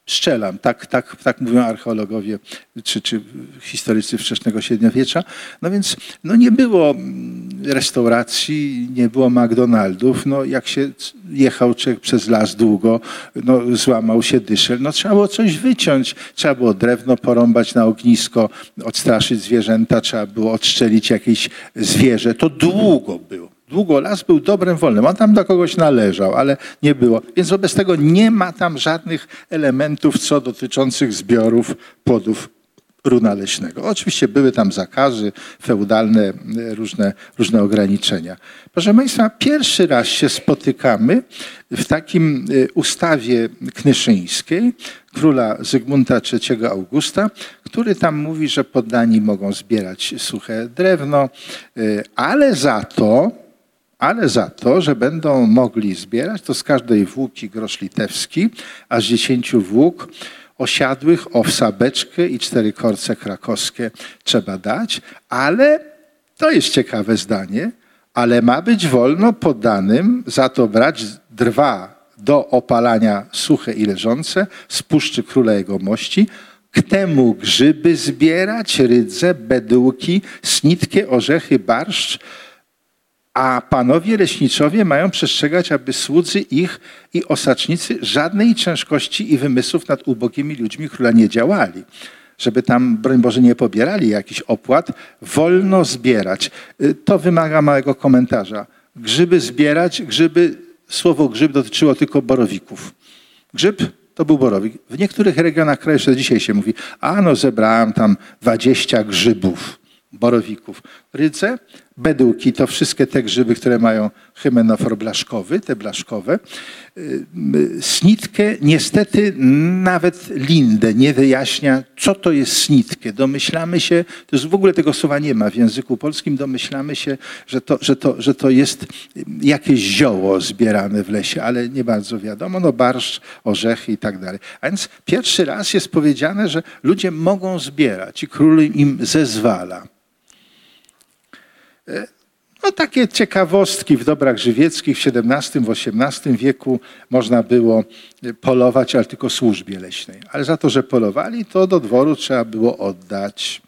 Strzelam, tak, tak, tak mówią archeologowie czy, czy historycy wczesnego średniowiecza. No więc no nie było mm, restauracji, nie było McDonaldów. No jak się jechał człowiek przez las długo, no złamał się dyszel, no trzeba było coś wyciąć. Trzeba było drewno porąbać na ognisko, odstraszyć zwierzęta, trzeba było odstrzelić jakieś zwierzę. To długo było. Długo las był dobrem wolnym. On tam do kogoś należał, ale nie było. Więc wobec tego nie ma tam żadnych elementów, co dotyczących zbiorów płodów runa leśnego. Oczywiście były tam zakazy, feudalne, e, różne, różne ograniczenia. Proszę Państwa, pierwszy raz się spotykamy w takim e, ustawie knyszyńskiej króla Zygmunta III Augusta, który tam mówi, że poddani mogą zbierać suche drewno, e, ale za to ale za to, że będą mogli zbierać, to z każdej włóki grosz litewski, a z dziesięciu włók osiadłych owsa beczkę i cztery korce krakowskie trzeba dać, ale to jest ciekawe zdanie, ale ma być wolno poddanym za to brać drwa do opalania suche i leżące z puszczy króla jego mości, temu grzyby zbierać, rydze, bedułki, snitkie, orzechy, barszcz, a panowie leśniczowie mają przestrzegać, aby słudzy ich i osacznicy żadnej ciężkości i wymysłów nad ubogimi ludźmi króla nie działali. Żeby tam, broń Boże, nie pobierali jakichś opłat, wolno zbierać. Y, to wymaga małego komentarza. Grzyby zbierać, grzyby, słowo grzyb dotyczyło tylko borowików. Grzyb to był borowik. W niektórych regionach kraju jeszcze dzisiaj się mówi, a no zebrałem tam 20 grzybów borowików. Rydze, bedułki, to wszystkie te grzyby, które mają hymenofor blaszkowy, te blaszkowe. Y, snitkę, niestety nawet Lindę nie wyjaśnia, co to jest snitkę. Domyślamy się, to jest w ogóle tego słowa nie ma w języku polskim, domyślamy się, że to, że to, że to jest jakieś zioło zbierane w lesie, ale nie bardzo wiadomo, no barszcz, orzechy i tak dalej. A więc pierwszy raz jest powiedziane, że ludzie mogą zbierać i król im zezwala. No takie ciekawostki w dobrach żywieckich w XVII, XVIII wieku można było polować, ale tylko służbie leśnej. Ale za to, że polowali, to do dworu trzeba było oddać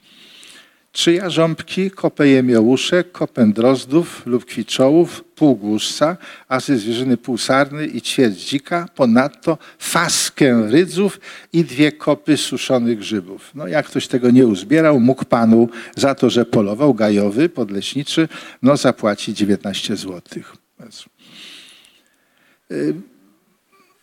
Trzy jarząbki, kopę jemiołuszek, kopę drozdów lub kwiczołów, pół głuszca, a ze zwierzyny półsarny i ćwierć dzika, ponadto faskę rydzów i dwie kopy suszonych grzybów. No jak ktoś tego nie uzbierał, mógł panu za to, że polował gajowy, podleśniczy, no zapłaci 19 złotych.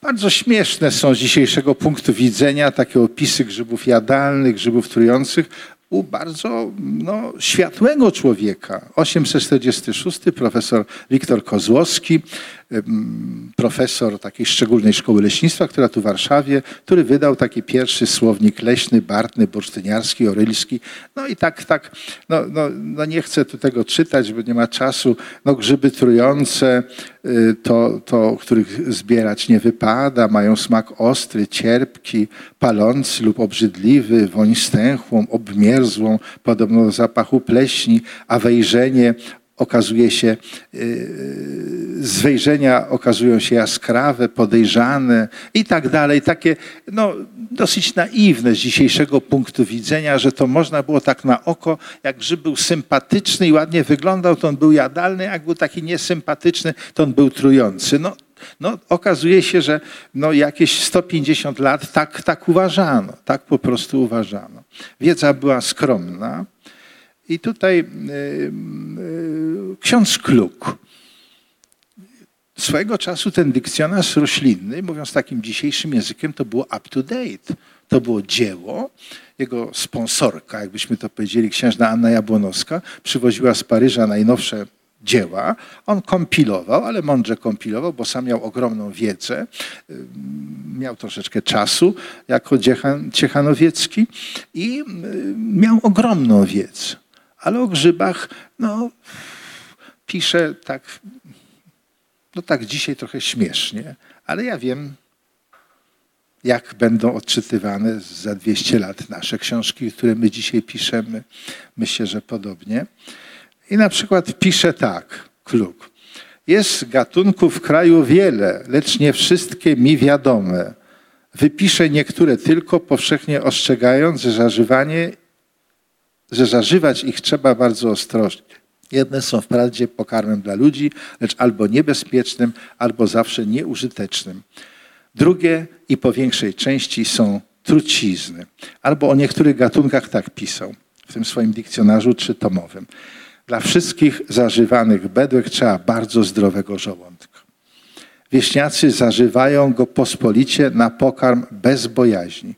Bardzo śmieszne są z dzisiejszego punktu widzenia takie opisy grzybów jadalnych, grzybów trujących, u bardzo no, światłego człowieka. 846 profesor Wiktor Kozłowski, profesor takiej szczególnej szkoły leśnictwa, która tu w Warszawie, który wydał taki pierwszy słownik leśny, bartny, bursztyniarski, orylski. No i tak, tak, no, no, no nie chcę tu tego czytać, bo nie ma czasu. No grzyby trujące, y, to, to, których zbierać nie wypada, mają smak ostry, cierpki, palący lub obrzydliwy, woń stęchłą, obmierzłą, podobno do zapachu pleśni, a wejrzenie okazuje się, y, z wejrzenia okazują się jaskrawe, podejrzane i tak dalej. Takie no, dosyć naiwne z dzisiejszego punktu widzenia, że to można było tak na oko, jak grzyb był sympatyczny i ładnie wyglądał, to on był jadalny, jak był taki niesympatyczny, to on był trujący. No, no, okazuje się, że no, jakieś 150 lat tak, tak uważano, tak po prostu uważano. Wiedza była skromna, i tutaj y, y, ksiądz Kluk. Swojego czasu ten dykcjonarz roślinny, mówiąc takim dzisiejszym językiem, to było up to date. To było dzieło. Jego sponsorka, jakbyśmy to powiedzieli, księżna Anna Jabłonowska, przywoziła z Paryża najnowsze dzieła. On kompilował, ale mądrze kompilował, bo sam miał ogromną wiedzę. Miał troszeczkę czasu jako Ciechanowiecki i miał ogromną wiedzę ale o grzybach, no, piszę tak, no tak dzisiaj trochę śmiesznie, ale ja wiem, jak będą odczytywane za 200 lat nasze książki, które my dzisiaj piszemy. Myślę, że podobnie. I na przykład pisze tak, klub. Jest gatunków w kraju wiele, lecz nie wszystkie mi wiadome. Wypiszę niektóre tylko, powszechnie ostrzegając, że zażywanie, że zażywać ich trzeba bardzo ostrożnie. Jedne są wprawdzie pokarmem dla ludzi, lecz albo niebezpiecznym, albo zawsze nieużytecznym. Drugie i po większej części są trucizny. Albo o niektórych gatunkach tak pisał w tym swoim dykcjonarzu trzytomowym. Dla wszystkich zażywanych bedłek trzeba bardzo zdrowego żołądka. Wieśniacy zażywają go pospolicie na pokarm bez bojaźni.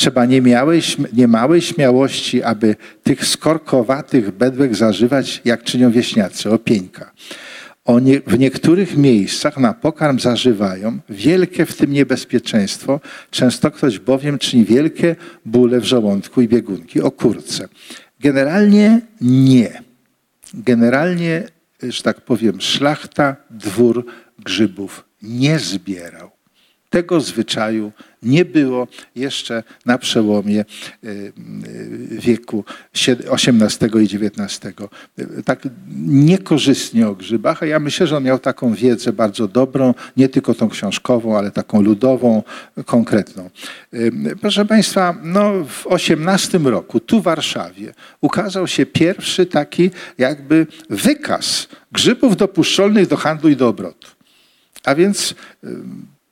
Trzeba niemałej, niemałej śmiałości, aby tych skorkowatych bedłek zażywać, jak czynią wieśniacy, opieńka. Nie, w niektórych miejscach na pokarm zażywają wielkie w tym niebezpieczeństwo. Często ktoś bowiem czyni wielkie bóle w żołądku i biegunki. O kurce. Generalnie nie. Generalnie, że tak powiem, szlachta, dwór grzybów nie zbierał. Tego zwyczaju nie jeszcze na przełomie y, y, wieku XVIII i XIX. Tak niekorzystnie o grzybach, a ja myślę, że on miał taką wiedzę bardzo dobrą, nie tylko tą książkową, ale taką ludową, konkretną. Y, proszę Państwa, no w XVIII roku tu w Warszawie ukazał się pierwszy taki jakby wykaz grzybów dopuszczalnych do handlu i do obrotu. A więc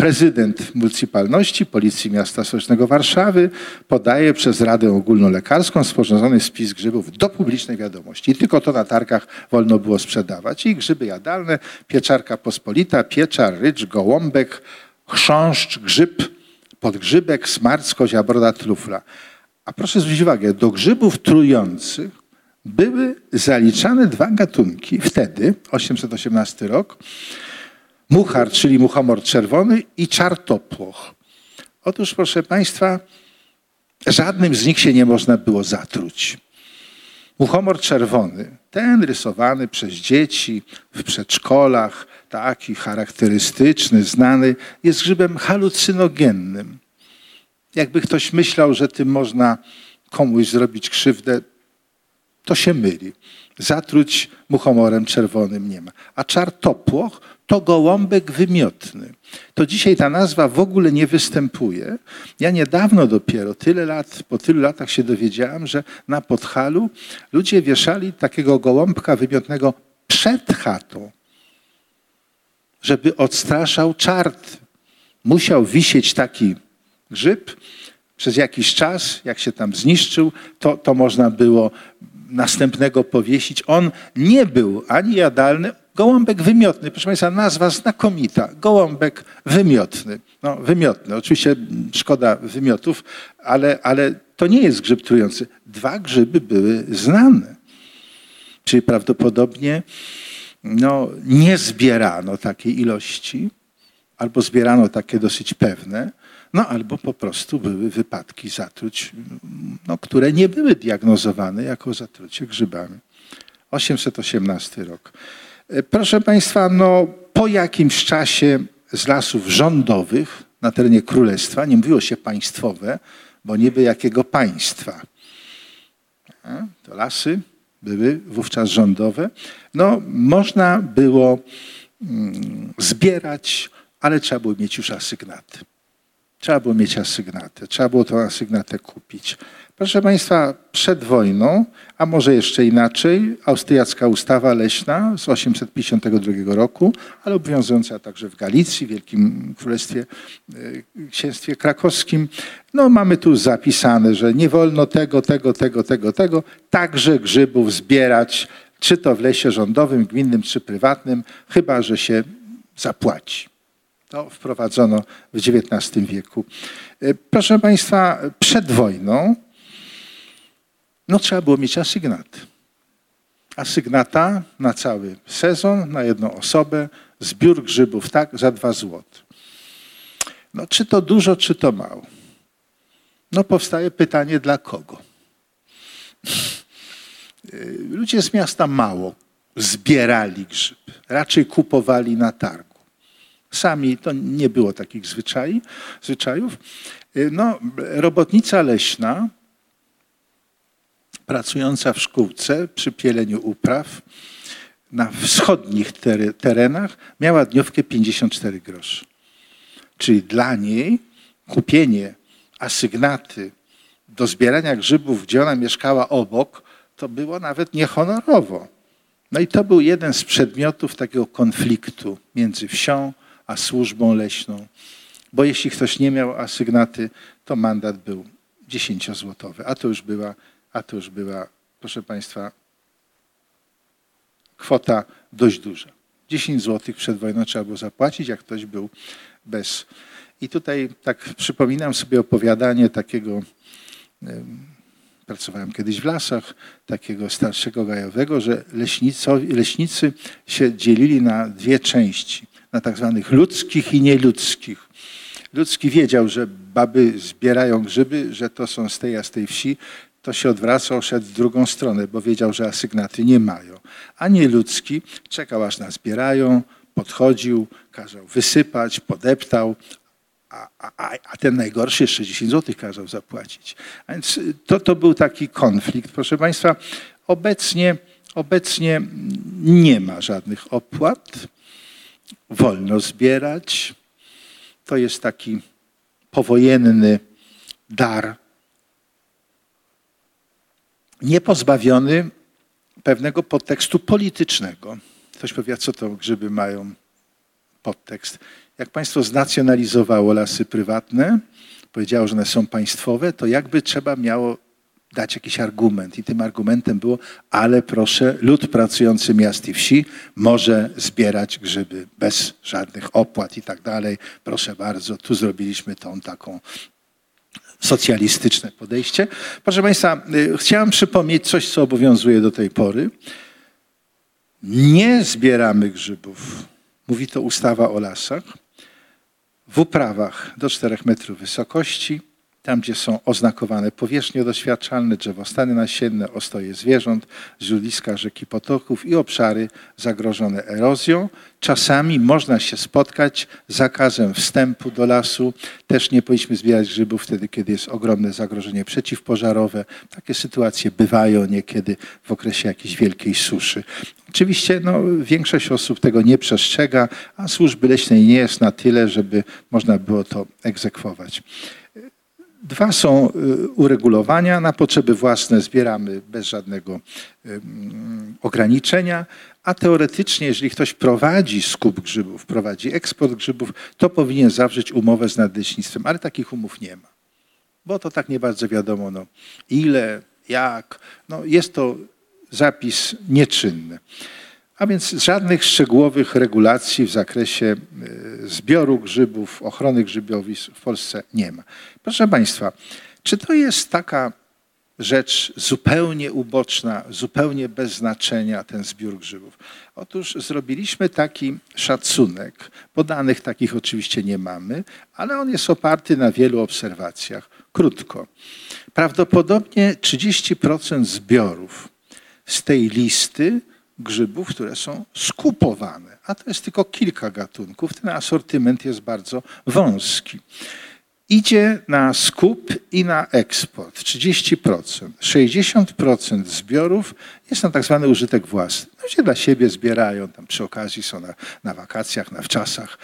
Prezydent Municypalności Policji Miasta Stołecznego Warszawy podaje przez Radę Ogólnolekarską sporządzony spis grzybów do publicznej wiadomości. I tylko to na targach wolno było sprzedawać. I grzyby jadalne, pieczarka pospolita, pieczar, rycz, gołąbek, chrząszcz, grzyb, podgrzybek, smarc, kozia broda, trufla. A proszę zwrócić uwagę, do grzybów trujących były zaliczane dwa gatunki. Wtedy, 818 rok, muchar, czyli muchomor czerwony i czartopłoch. Otóż, proszę Państwa, żadnym z nich się nie można było zatruć. Muchomor czerwony, ten rysowany przez dzieci w przedszkolach, taki charakterystyczny, znany, jest grzybem halucynogennym. Jakby ktoś myślał, że tym można komuś zrobić krzywdę, to się myli. Zatruć muchomorem czerwonym nie ma. A czartopłoch to gołąbek wymiotny. To dzisiaj ta nazwa w ogóle nie występuje. Ja niedawno dopiero, tyle lat, po tylu latach się dowiedziałem, że na Podhalu ludzie wieszali takiego gołąbka wymiotnego przed chatą, żeby odstraszał czart. Musiał wisieć taki grzyb. Przez jakiś czas, jak się tam zniszczył, to, to można było następnego powiesić. On nie był ani jadalny, Gołąbek wymiotny, proszę Państwa, nazwa znakomita. Gołąbek wymiotny. No, wymiotny. Oczywiście szkoda wymiotów, ale, ale to nie jest grzyb trujący. Dwa grzyby były znane. Czyli prawdopodobnie no, nie zbierano takiej ilości, albo zbierano takie dosyć pewne, no albo po prostu były wypadki zatruć, no, które nie były diagnozowane jako zatrucie grzybami. 818 rok. E, proszę Państwa, no, po jakimś czasie z lasów rządowych na terenie królestwa, nie mówiło się państwowe, bo niby jakiego państwa. E, to lasy były wówczas rządowe. No, można było mm, zbierać, ale trzeba było mieć już asygnaty. Trzeba było mieć asygnatę, trzeba było tą asygnatę kupić. Proszę Państwa, przed wojną, a może jeszcze inaczej, austriacka ustawa leśna z 852 roku, ale obowiązująca także w Galicji, Wielkim Królestwie, e, Księstwie Krakowskim. No mamy tu zapisane, że nie wolno tego, tego, tego, tego, tego, także grzybów zbierać, czy to w lesie rządowym, gminnym, czy prywatnym, chyba że się zapłaci. To wprowadzono w XIX wieku. E, proszę Państwa, przed wojną no trzeba było mieć asygnat. Asygnata na cały sezon, na jedną osobę, zbiór grzybów, tak, za dwa złote. No czy to dużo, czy to mało? No powstaje pytanie, dla kogo? Ludzie z miasta mało zbierali grzyb, raczej kupowali na targu. Sami to nie było takich zwyczaj, zwyczajów. No, robotnica leśna pracująca w szkółce przy pieleniu upraw na wschodnich terenach miała dniówkę 54 groszy. Czyli dla niej kupienie asygnaty do zbierania grzybów, gdzie ona mieszkała obok, to było nawet niehonorowo. No i to był jeden z przedmiotów takiego konfliktu między wsią a służbą leśną. Bo jeśli ktoś nie miał asygnaty, to mandat był 10-złotowy, a to już była, a to już była, proszę Państwa, kwota dość duża. 10 zł przed wojną trzeba było zapłacić, jak ktoś był bez. I tutaj tak przypominam sobie opowiadanie takiego, pracowałem kiedyś w lasach, takiego starszego gajowego, że leśnicy się dzielili na dwie części, na tak zwanych ludzkich i nieludzkich. Ludzki wiedział, że baby zbierają grzyby, że to są z tej a z tej wsi, to się odwracał, szedł w drugą stronę, bo wiedział, że asygnaty nie mają. A nie ludzki czekał, aż nazbierają, podchodził, kazał wysypać, podeptał, a, a, a, ten najgorszy jeszcze 10 zł kazał zapłacić. A więc to, to był taki konflikt. Proszę Państwa, obecnie, obecnie nie ma żadnych opłat. Wolno zbierać. To jest taki powojenny dar niepozbawiony pewnego podtekstu politycznego. Ktoś powie, co to grzyby mają podtekst. Jak państwo znacjonalizowało lasy prywatne, powiedziało, że one są państwowe, to jakby trzeba miało dać jakiś argument. I tym argumentem było, ale proszę, lud pracujący miast i wsi może zbierać grzyby bez żadnych opłat i tak dalej. Proszę bardzo, tu zrobiliśmy tą taką socjalistyczne podejście. Proszę Państwa, y, chciałem przypomnieć coś, co obowiązuje do tej pory. Nie zbieramy grzybów, mówi to ustawa o lasach, w uprawach do 4 metrów wysokości, tam gdzie są oznakowane powierzchnie doświadczalne, drzewostany nasienne, ostoje zwierząt, źródliska rzeki potoków i obszary zagrożone erozją. Czasami można się spotkać z zakazem wstępu do lasu. Też nie powinniśmy zbierać grzybów wtedy, kiedy jest ogromne zagrożenie przeciwpożarowe. Takie sytuacje bywają niekiedy w okresie jakiejś wielkiej suszy. Oczywiście no, większość osób tego nie przestrzega, a służby leśnej nie jest na tyle, żeby można było to egzekwować. Dwa są y, uregulowania. Na potrzeby własne zbieramy bez żadnego ograniczenia, a teoretycznie, jeżeli ktoś prowadzi skup grzybów, prowadzi eksport grzybów, to powinien zawrzeć umowę z nadleśnictwem, ale takich umów nie ma. Bo to tak nie bardzo wiadomo, no, ile, jak. No, jest to zapis nieczynny. A więc żadnych szczegółowych regulacji w zakresie e, zbioru grzybów, ochrony grzybiowisk w Polsce nie ma. Proszę Państwa, czy to jest taka rzecz zupełnie uboczna, zupełnie bez znaczenia, ten zbiór grzybów? Otóż zrobiliśmy taki szacunek. Podanych takich oczywiście nie mamy, ale on jest oparty na wielu obserwacjach. Krótko. Prawdopodobnie 30% zbiorów z tej listy grzybów, które są skupowane. A to jest tylko kilka gatunków. Ten asortyment jest bardzo wąski. Idzie na skup i na eksport 30%. 60% zbiorów jest na tak zwany użytek własny. Ludzie dla siebie zbierają, tam przy okazji są na, na wakacjach, na wczasach,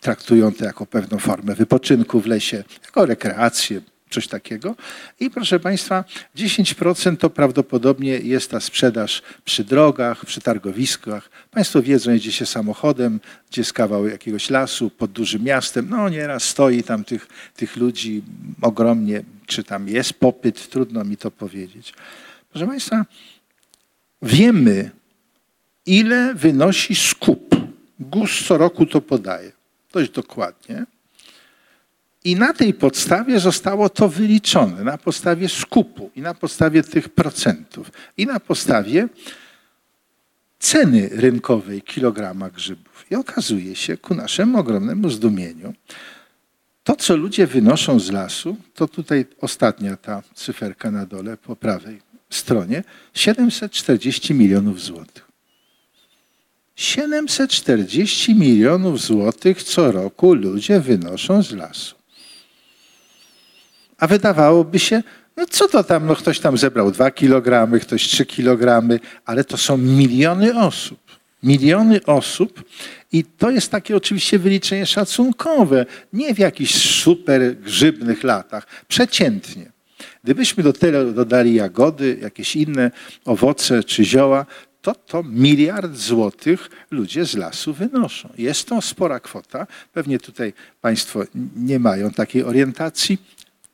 traktują to jako pewną formę wypoczynku w lesie, jako rekreację, coś takiego. I proszę Państwa, 10% to prawdopodobnie jest ta sprzedaż przy drogach, przy targowiskach. Państwo wiedzą, jedzie się samochodem, gdzie jest kawał jakiegoś lasu pod dużym miastem. No nieraz stoi tam tych, tych ludzi ogromnie, czy tam jest popyt, trudno mi to powiedzieć. Proszę Państwa, wiemy, ile wynosi skup. GUS co roku to podaje, dość dokładnie. I na tej podstawie zostało to wyliczone, na podstawie skupu i na podstawie tych procentów i na podstawie ceny rynkowej kilograma grzybów. I okazuje się, ku naszemu ogromnemu zdumieniu, to, co ludzie wynoszą z lasu, to tutaj ostatnia ta cyferka na dole po prawej stronie, 740 milionów złotych. 740 milionów złotych co roku ludzie wynoszą z lasu. A wydawałoby się, no co to tam, no ktoś tam zebrał dwa kilogramy, ktoś trzy kilogramy, ale to są miliony osób. Miliony osób i to jest takie oczywiście wyliczenie szacunkowe, nie w jakichś super grzybnych latach, przeciętnie. Gdybyśmy do tego dodali jagody, jakieś inne owoce czy zioła, to to miliard złotych ludzie z lasu wynoszą. Jest to spora kwota. Pewnie tutaj Państwo nie mają takiej orientacji.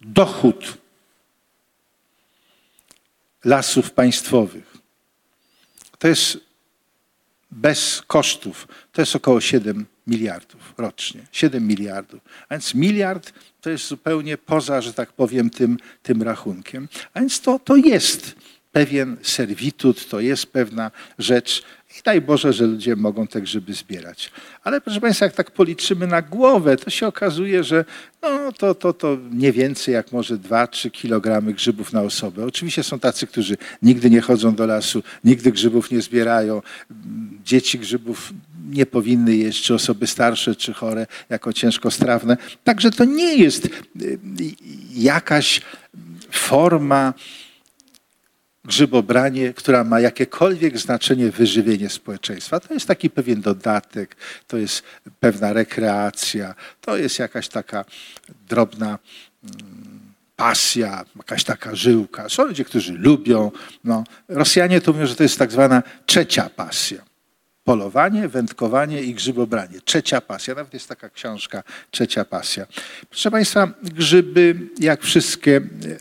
Dochód lasów państwowych to jest bez kosztów, to jest około 7 miliardów rocznie. 7 miliardów. A więc miliard to jest zupełnie poza, że tak powiem, tym, tym rachunkiem. A więc to, to jest pewien serwitut, to jest pewna rzecz. I daj Boże, że ludzie mogą te grzyby zbierać. Ale proszę Państwa, jak tak policzymy na głowę, to się okazuje, że no, to, to, to nie więcej jak może 2-3 kilogramy grzybów na osobę. Oczywiście są tacy, którzy nigdy nie chodzą do lasu, nigdy grzybów nie zbierają. Dzieci grzybów nie powinny jeść, czy osoby starsze, czy chore, jako ciężko strawne. Także to nie jest y, jakaś forma grzybobranie, która ma jakiekolwiek znaczenie wyżywienie społeczeństwa. To jest taki pewien dodatek, to jest pewna rekreacja, to jest jakaś taka drobna mm, pasja, jakaś taka żyłka. Są ludzie, którzy lubią. No, Rosjanie to mówią, że to jest tak zwana trzecia pasja. Polowanie, wędkowanie i grzybobranie. Trzecia pasja. Nawet jest taka książka Trzecia pasja. Proszę Państwa, grzyby, jak wszystkie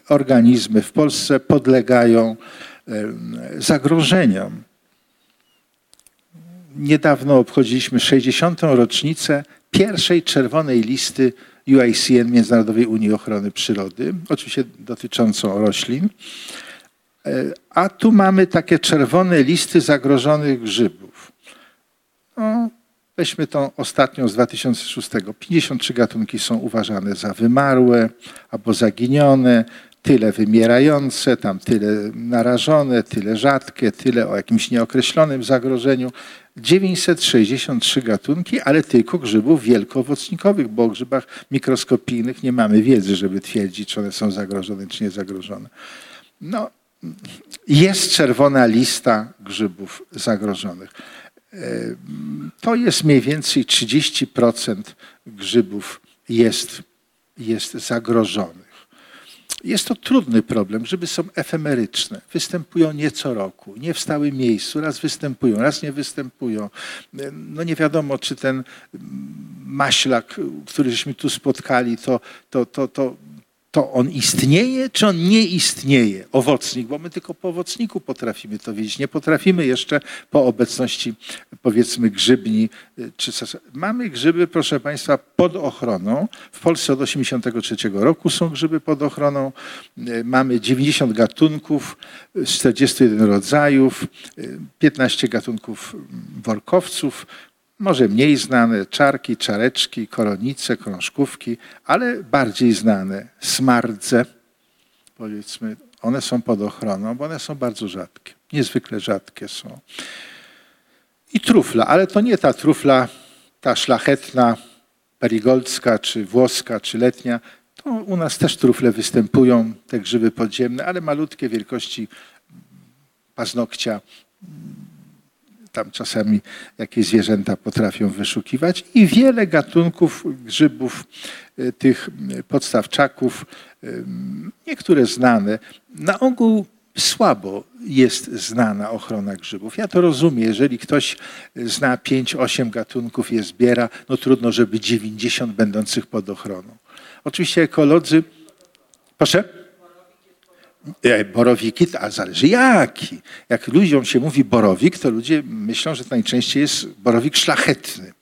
organizmy w Polsce, podlegają zagrożeniom. Niedawno obchodziliśmy 60. rocznicę pierwszej czerwonej listy UICN, Międzynarodowej Unii Ochrony Przyrody, oczywiście dotyczącą roślin. E, a tu mamy takie czerwone listy zagrożonych grzybów. No, weźmy tą ostatnią z 2006. 53 gatunki są uważane za wymarłe albo zaginione, tyle wymierające, tam tyle narażone, tyle rzadkie, tyle o jakimś nieokreślonym zagrożeniu. 963 gatunki, ale tylko grzybów wielkoowocnikowych, bo o grzybach mikroskopijnych nie mamy wiedzy, żeby twierdzić, czy one są zagrożone, czy nie zagrożone. No, jest czerwona lista grzybów zagrożonych. To jest mniej więcej 30% grzybów jest, jest zagrożonych. Jest to trudny problem. Grzyby są efemeryczne. Występują nie co roku, nie w stałym miejscu. Raz występują, raz nie występują. No nie wiadomo, czy ten maślak, który żeśmy tu spotkali, to, to, to, to to on istnieje, czy on nie istnieje, owocnik, bo my tylko po owocniku potrafimy to wiedzieć. Nie potrafimy jeszcze po obecności, powiedzmy, grzybni. Y, czy Mamy grzyby, proszę Państwa, pod ochroną. W Polsce od 1983 roku są grzyby pod ochroną. Y, mamy 90 gatunków, 41 rodzajów, 15 y, gatunków mm, workowców, może mniej znane czarki, czareczki, koronice, krążkówki, ale bardziej znane smardze, powiedzmy, one są pod ochroną, bo one są bardzo rzadkie, niezwykle rzadkie są. I trufla, ale to nie ta trufla, ta szlachetna, perigoldzka, czy włoska, czy letnia. To u nas też trufle występują, te grzyby podziemne, ale malutkie wielkości paznokcia, tam czasami jakieś zwierzęta potrafią wyszukiwać i wiele gatunków grzybów, e, tych podstawczaków, e, niektóre znane. Na ogół słabo jest znana ochrona grzybów. Ja to rozumiem, jeżeli ktoś zna 5-8 gatunków, je zbiera, no trudno, żeby 90 będących pod ochroną. Oczywiście ekolodzy, proszę? E, borowiki, a zależy jaki. Jak ludziom się mówi borowik, to ludzie myślą, że to najczęściej jest borowik szlachetny.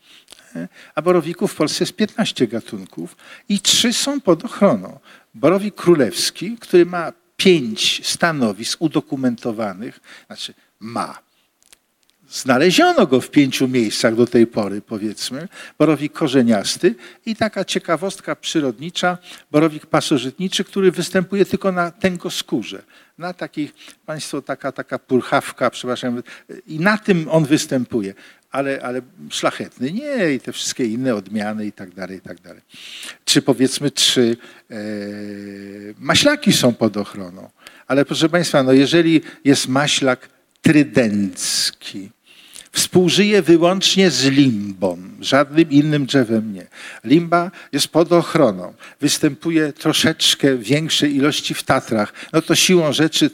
E, a borowików w Polsce jest 15 gatunków i trzy są pod ochroną. Borowik królewski, który ma pięć stanowisk udokumentowanych, znaczy ma Znaleziono go w pięciu miejscach do tej pory, powiedzmy. Borowik korzeniasty i taka ciekawostka przyrodnicza, borowik pasożytniczy, który występuje tylko na tęgoskórze. Na takich, Państwo, taka, taka purchawka, przepraszam, i na tym on występuje. Ale, ale szlachetny nie i te wszystkie inne odmiany i tak dalej, i tak dalej. Czy powiedzmy trzy e, maślaki są pod ochroną. Ale proszę Państwa, no jeżeli jest maślak trydencki, Współżyje wyłącznie z limbą, żadnym innym drzewem nie. Limba jest pod ochroną, występuje troszeczkę większej ilości w Tatrach. No to siłą rzeczy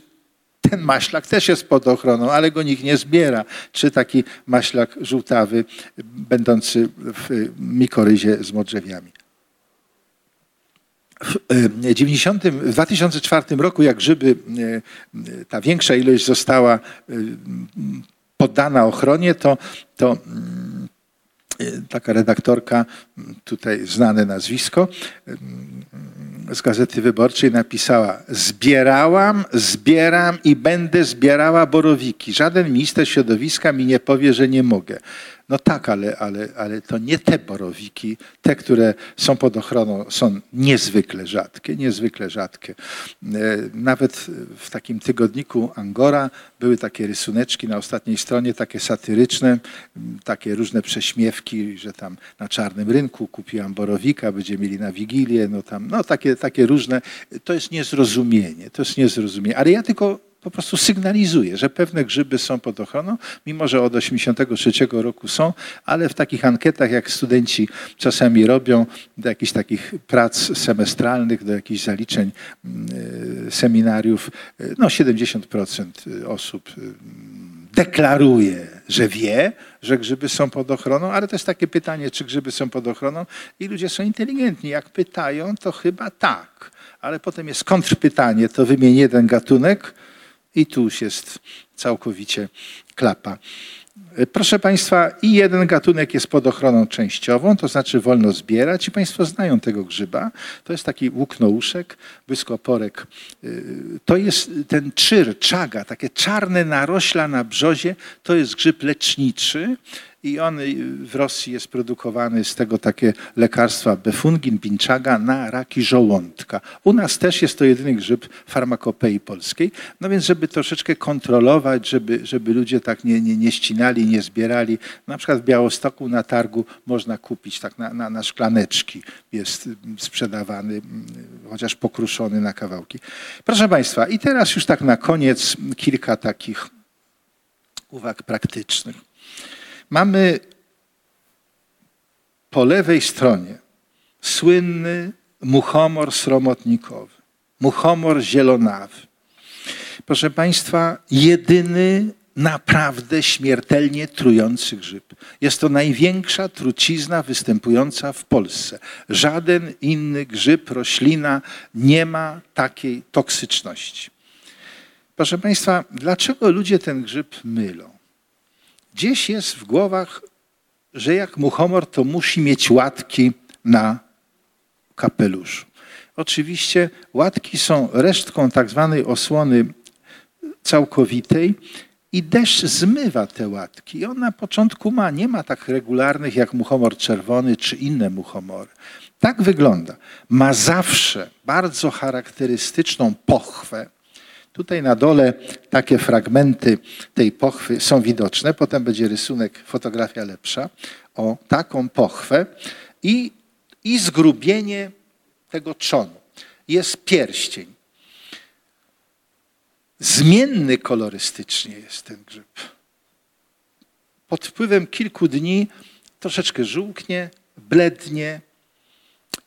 ten maślak też jest pod ochroną, ale go nikt nie zbiera. Czy taki maślak żółtawy, będący w mikoryzie z modrzewiami. W 90, w 2004 roku, jak grzyby, e, ta większa ilość została poddana ochronie, to, to mm, e, taka redaktorka, tutaj znane nazwisko, z Gazety Wyborczej napisała: Zbierałam, zbieram i będę zbierała borowiki. Żaden minister środowiska mi nie powie, że nie mogę. No tak, ale, ale, ale to nie te borowiki, te, które są pod ochroną, są niezwykle rzadkie, niezwykle rzadkie. E, nawet w takim tygodniku Angora były takie rysuneczki na ostatniej stronie, takie satyryczne, takie różne prześmiewki, że tam na czarnym rynku kupiłam borowika, będziemy mieli na Wigilię, no tam, no takie, takie różne. To jest niezrozumienie, to jest niezrozumienie. Ale ja tylko po prostu sygnalizuje, że pewne grzyby są pod ochroną, mimo że od 1983 roku są, ale w takich ankietach, jak studenci czasami robią, do jakichś takich prac semestralnych, do jakichś zaliczeń mm, e, seminariów, e, no 70% osób mm, deklaruje, że wie, że grzyby są pod ochroną, ale to jest takie pytanie, czy grzyby są pod ochroną i ludzie są inteligentni. Jak pytają, to chyba tak. Ale potem jest kontrpytanie, to wymień jeden gatunek, i tu już jest całkowicie klapa. Proszę Państwa, i jeden gatunek jest pod ochroną częściową, to znaczy wolno zbierać i Państwo znają tego grzyba. To jest taki łuknouszek, błyskoporek. To jest ten czyr, czaga, takie czarne narośla na brzozie, to jest grzyb leczniczy i on y, w Rosji jest produkowany z tego takie lekarstwa befungin, binczaga na raki żołądka. U nas też jest to jedyny grzyb farmakopei polskiej. No więc żeby troszeczkę kontrolować, żeby, żeby ludzie tak nie, nie, nie ścinali, nie zbierali. Na przykład w Białostoku na targu można kupić tak na, na, na szklaneczki. Jest mm, sprzedawany, mm, chociaż pokruszony na kawałki. Proszę Państwa, i teraz już tak na koniec kilka takich uwag praktycznych. Mamy po lewej stronie słynny muchomor sromotnikowy, muchomor zielonawy. Proszę Państwa, jedyny naprawdę śmiertelnie trujący grzyb. Jest to największa trucizna występująca w Polsce. Żaden inny grzyb, roślina nie ma takiej toksyczności. Proszę Państwa, dlaczego ludzie ten grzyb mylą? Gdzieś jest w głowach, że jak muchomor, to musi mieć łatki na kapeluszu. Oczywiście łatki są resztką tak zwanej osłony całkowitej i deszcz zmywa te łatki. I on na początku ma, nie ma tak regularnych jak muchomor czerwony czy inne muchomory. Tak wygląda. Ma zawsze bardzo charakterystyczną pochwę, Tutaj na dole takie fragmenty tej pochwy są widoczne. Potem będzie rysunek, fotografia lepsza. O taką pochwę i, i zgrubienie tego trzonu. Jest pierścień. Zmienny kolorystycznie jest ten grzyb. Pod wpływem kilku dni troszeczkę żółknie, blednie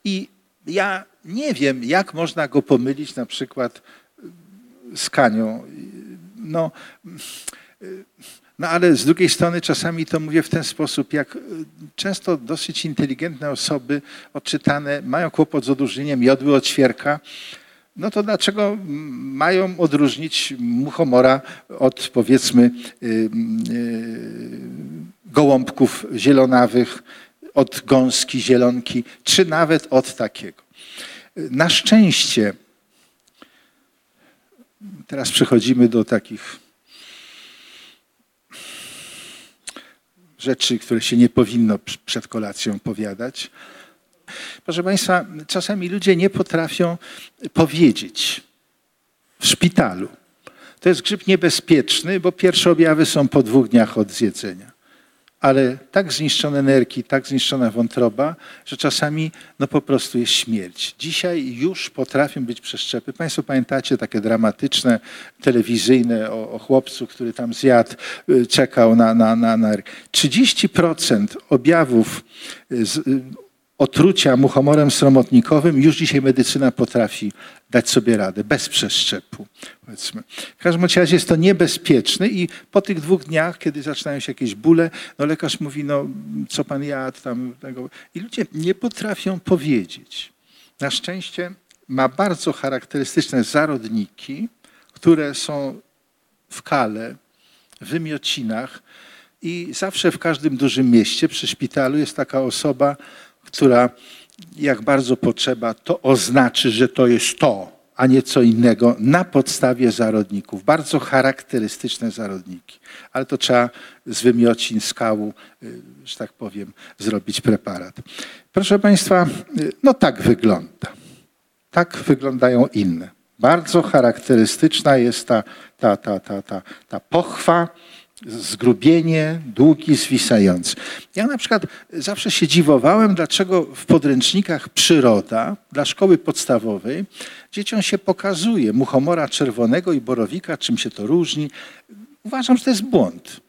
i ja nie wiem, jak można go pomylić na przykład z Kanią. No, no ale z drugiej strony czasami to mówię w ten sposób, jak często dosyć inteligentne osoby odczytane mają kłopot z odróżnieniem jodły od świerka, no to dlaczego mają odróżnić muchomora od powiedzmy y, y, gołąbków zielonawych, od gąski, zielonki, czy nawet od takiego. Na szczęście Teraz przechodzimy do takich rzeczy, które się nie powinno przed kolacją powiadać. Proszę Państwa, czasami ludzie nie potrafią powiedzieć w szpitalu. To jest grzyb niebezpieczny, bo pierwsze objawy są po dwóch dniach od zjedzenia. Ale tak zniszczone nerki, tak zniszczona wątroba, że czasami no po prostu jest śmierć. Dzisiaj już potrafią być przeszczepy. Państwo pamiętacie takie dramatyczne, telewizyjne o, o chłopcu, który tam zjadł, y, czekał na, na, na, na 30% objawów y, y, otrucia muchomorem sromotnikowym już dzisiaj medycyna potrafi dać sobie radę, bez przeszczepu. Powiedzmy. W każdym razie jest to niebezpieczne i po tych dwóch dniach, kiedy zaczynają się jakieś bóle, no lekarz mówi, no co pan jadł tam, tego. i ludzie nie potrafią powiedzieć. Na szczęście ma bardzo charakterystyczne zarodniki, które są w kale, w wymiocinach i zawsze w każdym dużym mieście przy szpitalu jest taka osoba, która jak bardzo potrzeba, to oznaczy, że to jest to, a nie co innego, na podstawie zarodników. Bardzo charakterystyczne zarodniki. Ale to trzeba z wymiocin, skału, y, że tak powiem, zrobić preparat. Proszę Państwa, y, no tak wygląda. Tak wyglądają inne. Bardzo charakterystyczna jest ta, ta, ta, ta, ta, ta pochwa, zgrubienie, długi, zwisający. Ja na przykład zawsze się dziwowałem, dlaczego w podręcznikach przyroda dla szkoły podstawowej dzieciom się pokazuje muchomora czerwonego i borowika, czym się to różni. Uważam, że to jest błąd.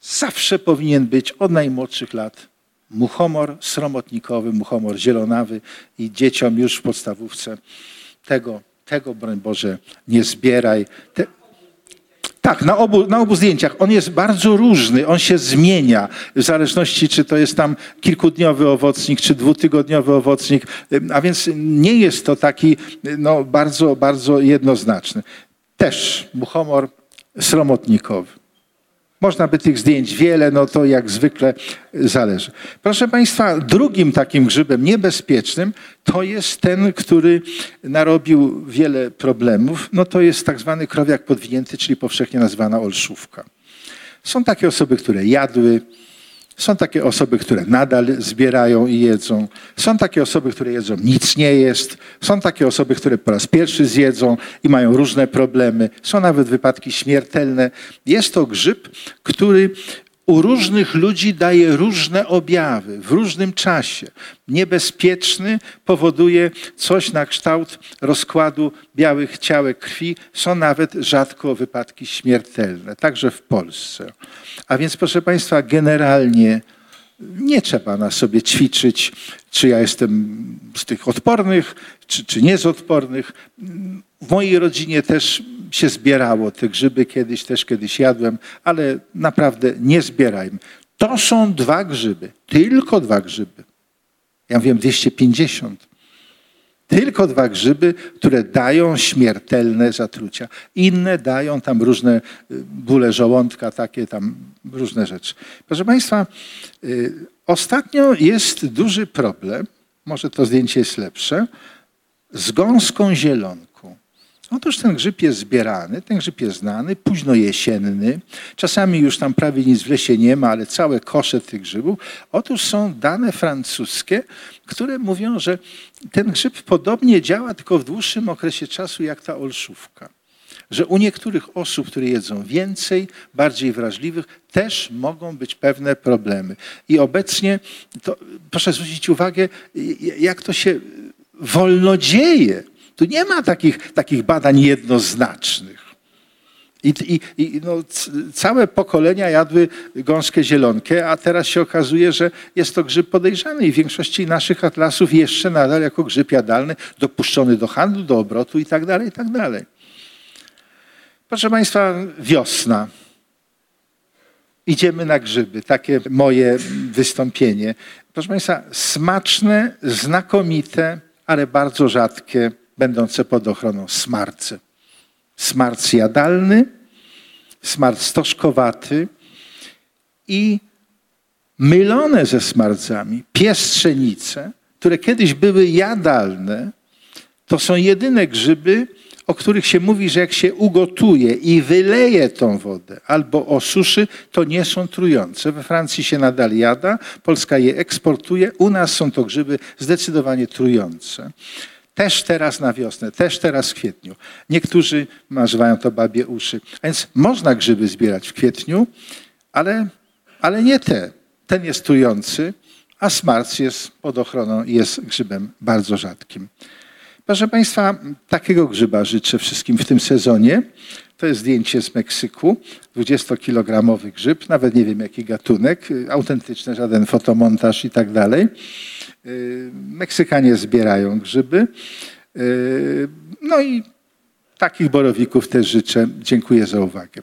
Zawsze powinien być od najmłodszych lat muchomor sromotnikowy, muchomor zielonawy i dzieciom już w podstawówce tego, tego broń Boże, nie zbieraj. Te, tak, na obu, na obu zdjęciach. On jest bardzo różny, on się zmienia w zależności, czy to jest tam kilkudniowy owocnik, czy dwutygodniowy owocnik, a więc nie jest to taki no, bardzo, bardzo jednoznaczny. Też muchomor sromotnikowy. Można by tych zdjęć wiele, no to jak zwykle zależy. Proszę Państwa, drugim takim grzybem niebezpiecznym to jest ten, który narobił wiele problemów. No to jest tak zwany krowiak podwinięty, czyli powszechnie nazywana olszówka. Są takie osoby, które jadły, są takie osoby, które nadal zbierają i jedzą. Są takie osoby, które jedzą nic nie jest. Są takie osoby, które po raz pierwszy zjedzą i mają różne problemy. Są nawet wypadki śmiertelne. Jest to grzyb, który u różnych ludzi daje różne objawy w różnym czasie. Niebezpieczny powoduje coś na kształt rozkładu białych ciałek krwi. Są nawet rzadko wypadki śmiertelne, także w Polsce. A więc, proszę Państwa, generalnie nie trzeba na sobie ćwiczyć, czy ja jestem z tych odpornych, czy, czy nie z odpornych. W mojej rodzinie też się zbierało te grzyby kiedyś, też kiedyś jadłem, ale naprawdę nie zbierajmy. To są dwa grzyby, tylko dwa grzyby. Ja wiem 250. Tylko dwa grzyby, które dają śmiertelne zatrucia. Inne dają tam różne y, bóle żołądka, takie tam różne rzeczy. Proszę Państwa, y, ostatnio jest duży problem, może to zdjęcie jest lepsze, z gąską zieloną. Otóż ten grzyb jest zbierany, ten grzyb jest znany, późno jesienny. Czasami już tam prawie nic w lesie nie ma, ale całe kosze tych grzybów. Otóż są dane francuskie, które mówią, że ten grzyb podobnie działa, tylko w dłuższym okresie czasu jak ta olszówka. Że u niektórych osób, które jedzą więcej, bardziej wrażliwych, też mogą być pewne problemy. I obecnie, to, proszę zwrócić uwagę, jak to się wolno dzieje tu nie ma takich, takich badań jednoznacznych. I, i, i no, całe pokolenia jadły gąskę zielonkę, a teraz się okazuje, że jest to grzyb podejrzany i w większości naszych atlasów jeszcze nadal jako grzyb jadalny, dopuszczony do handlu, do obrotu i tak dalej, i tak. Proszę Państwa, wiosna. Idziemy na grzyby. Takie moje wystąpienie. Proszę Państwa, smaczne, znakomite, ale bardzo rzadkie będące pod ochroną smarce. Smarc jadalny, smarc stożkowaty i mylone ze smarcami piestrzenice, które kiedyś były jadalne, to są jedyne grzyby, o których się mówi, że jak się ugotuje i wyleje tą wodę albo osuszy, to nie są trujące. We Francji się nadal jada, Polska je eksportuje, u nas są to grzyby zdecydowanie trujące. Też teraz na wiosnę, też teraz w kwietniu. Niektórzy nazywają to babie uszy. A więc można grzyby zbierać w kwietniu, ale ale nie te. Ten jest trujący, a smarc jest pod ochroną i jest grzybem bardzo rzadkim. Proszę Państwa, takiego grzyba życzę wszystkim w tym sezonie. To jest zdjęcie z Meksyku, 20-kilogramowy grzyb, nawet nie wiem jaki gatunek, autentyczny, żaden fotomontaż i tak dalej. Yy, Meksykanie zbierają grzyby. Yy, No i takich borowików też życzę. Dziękuję za uwagę.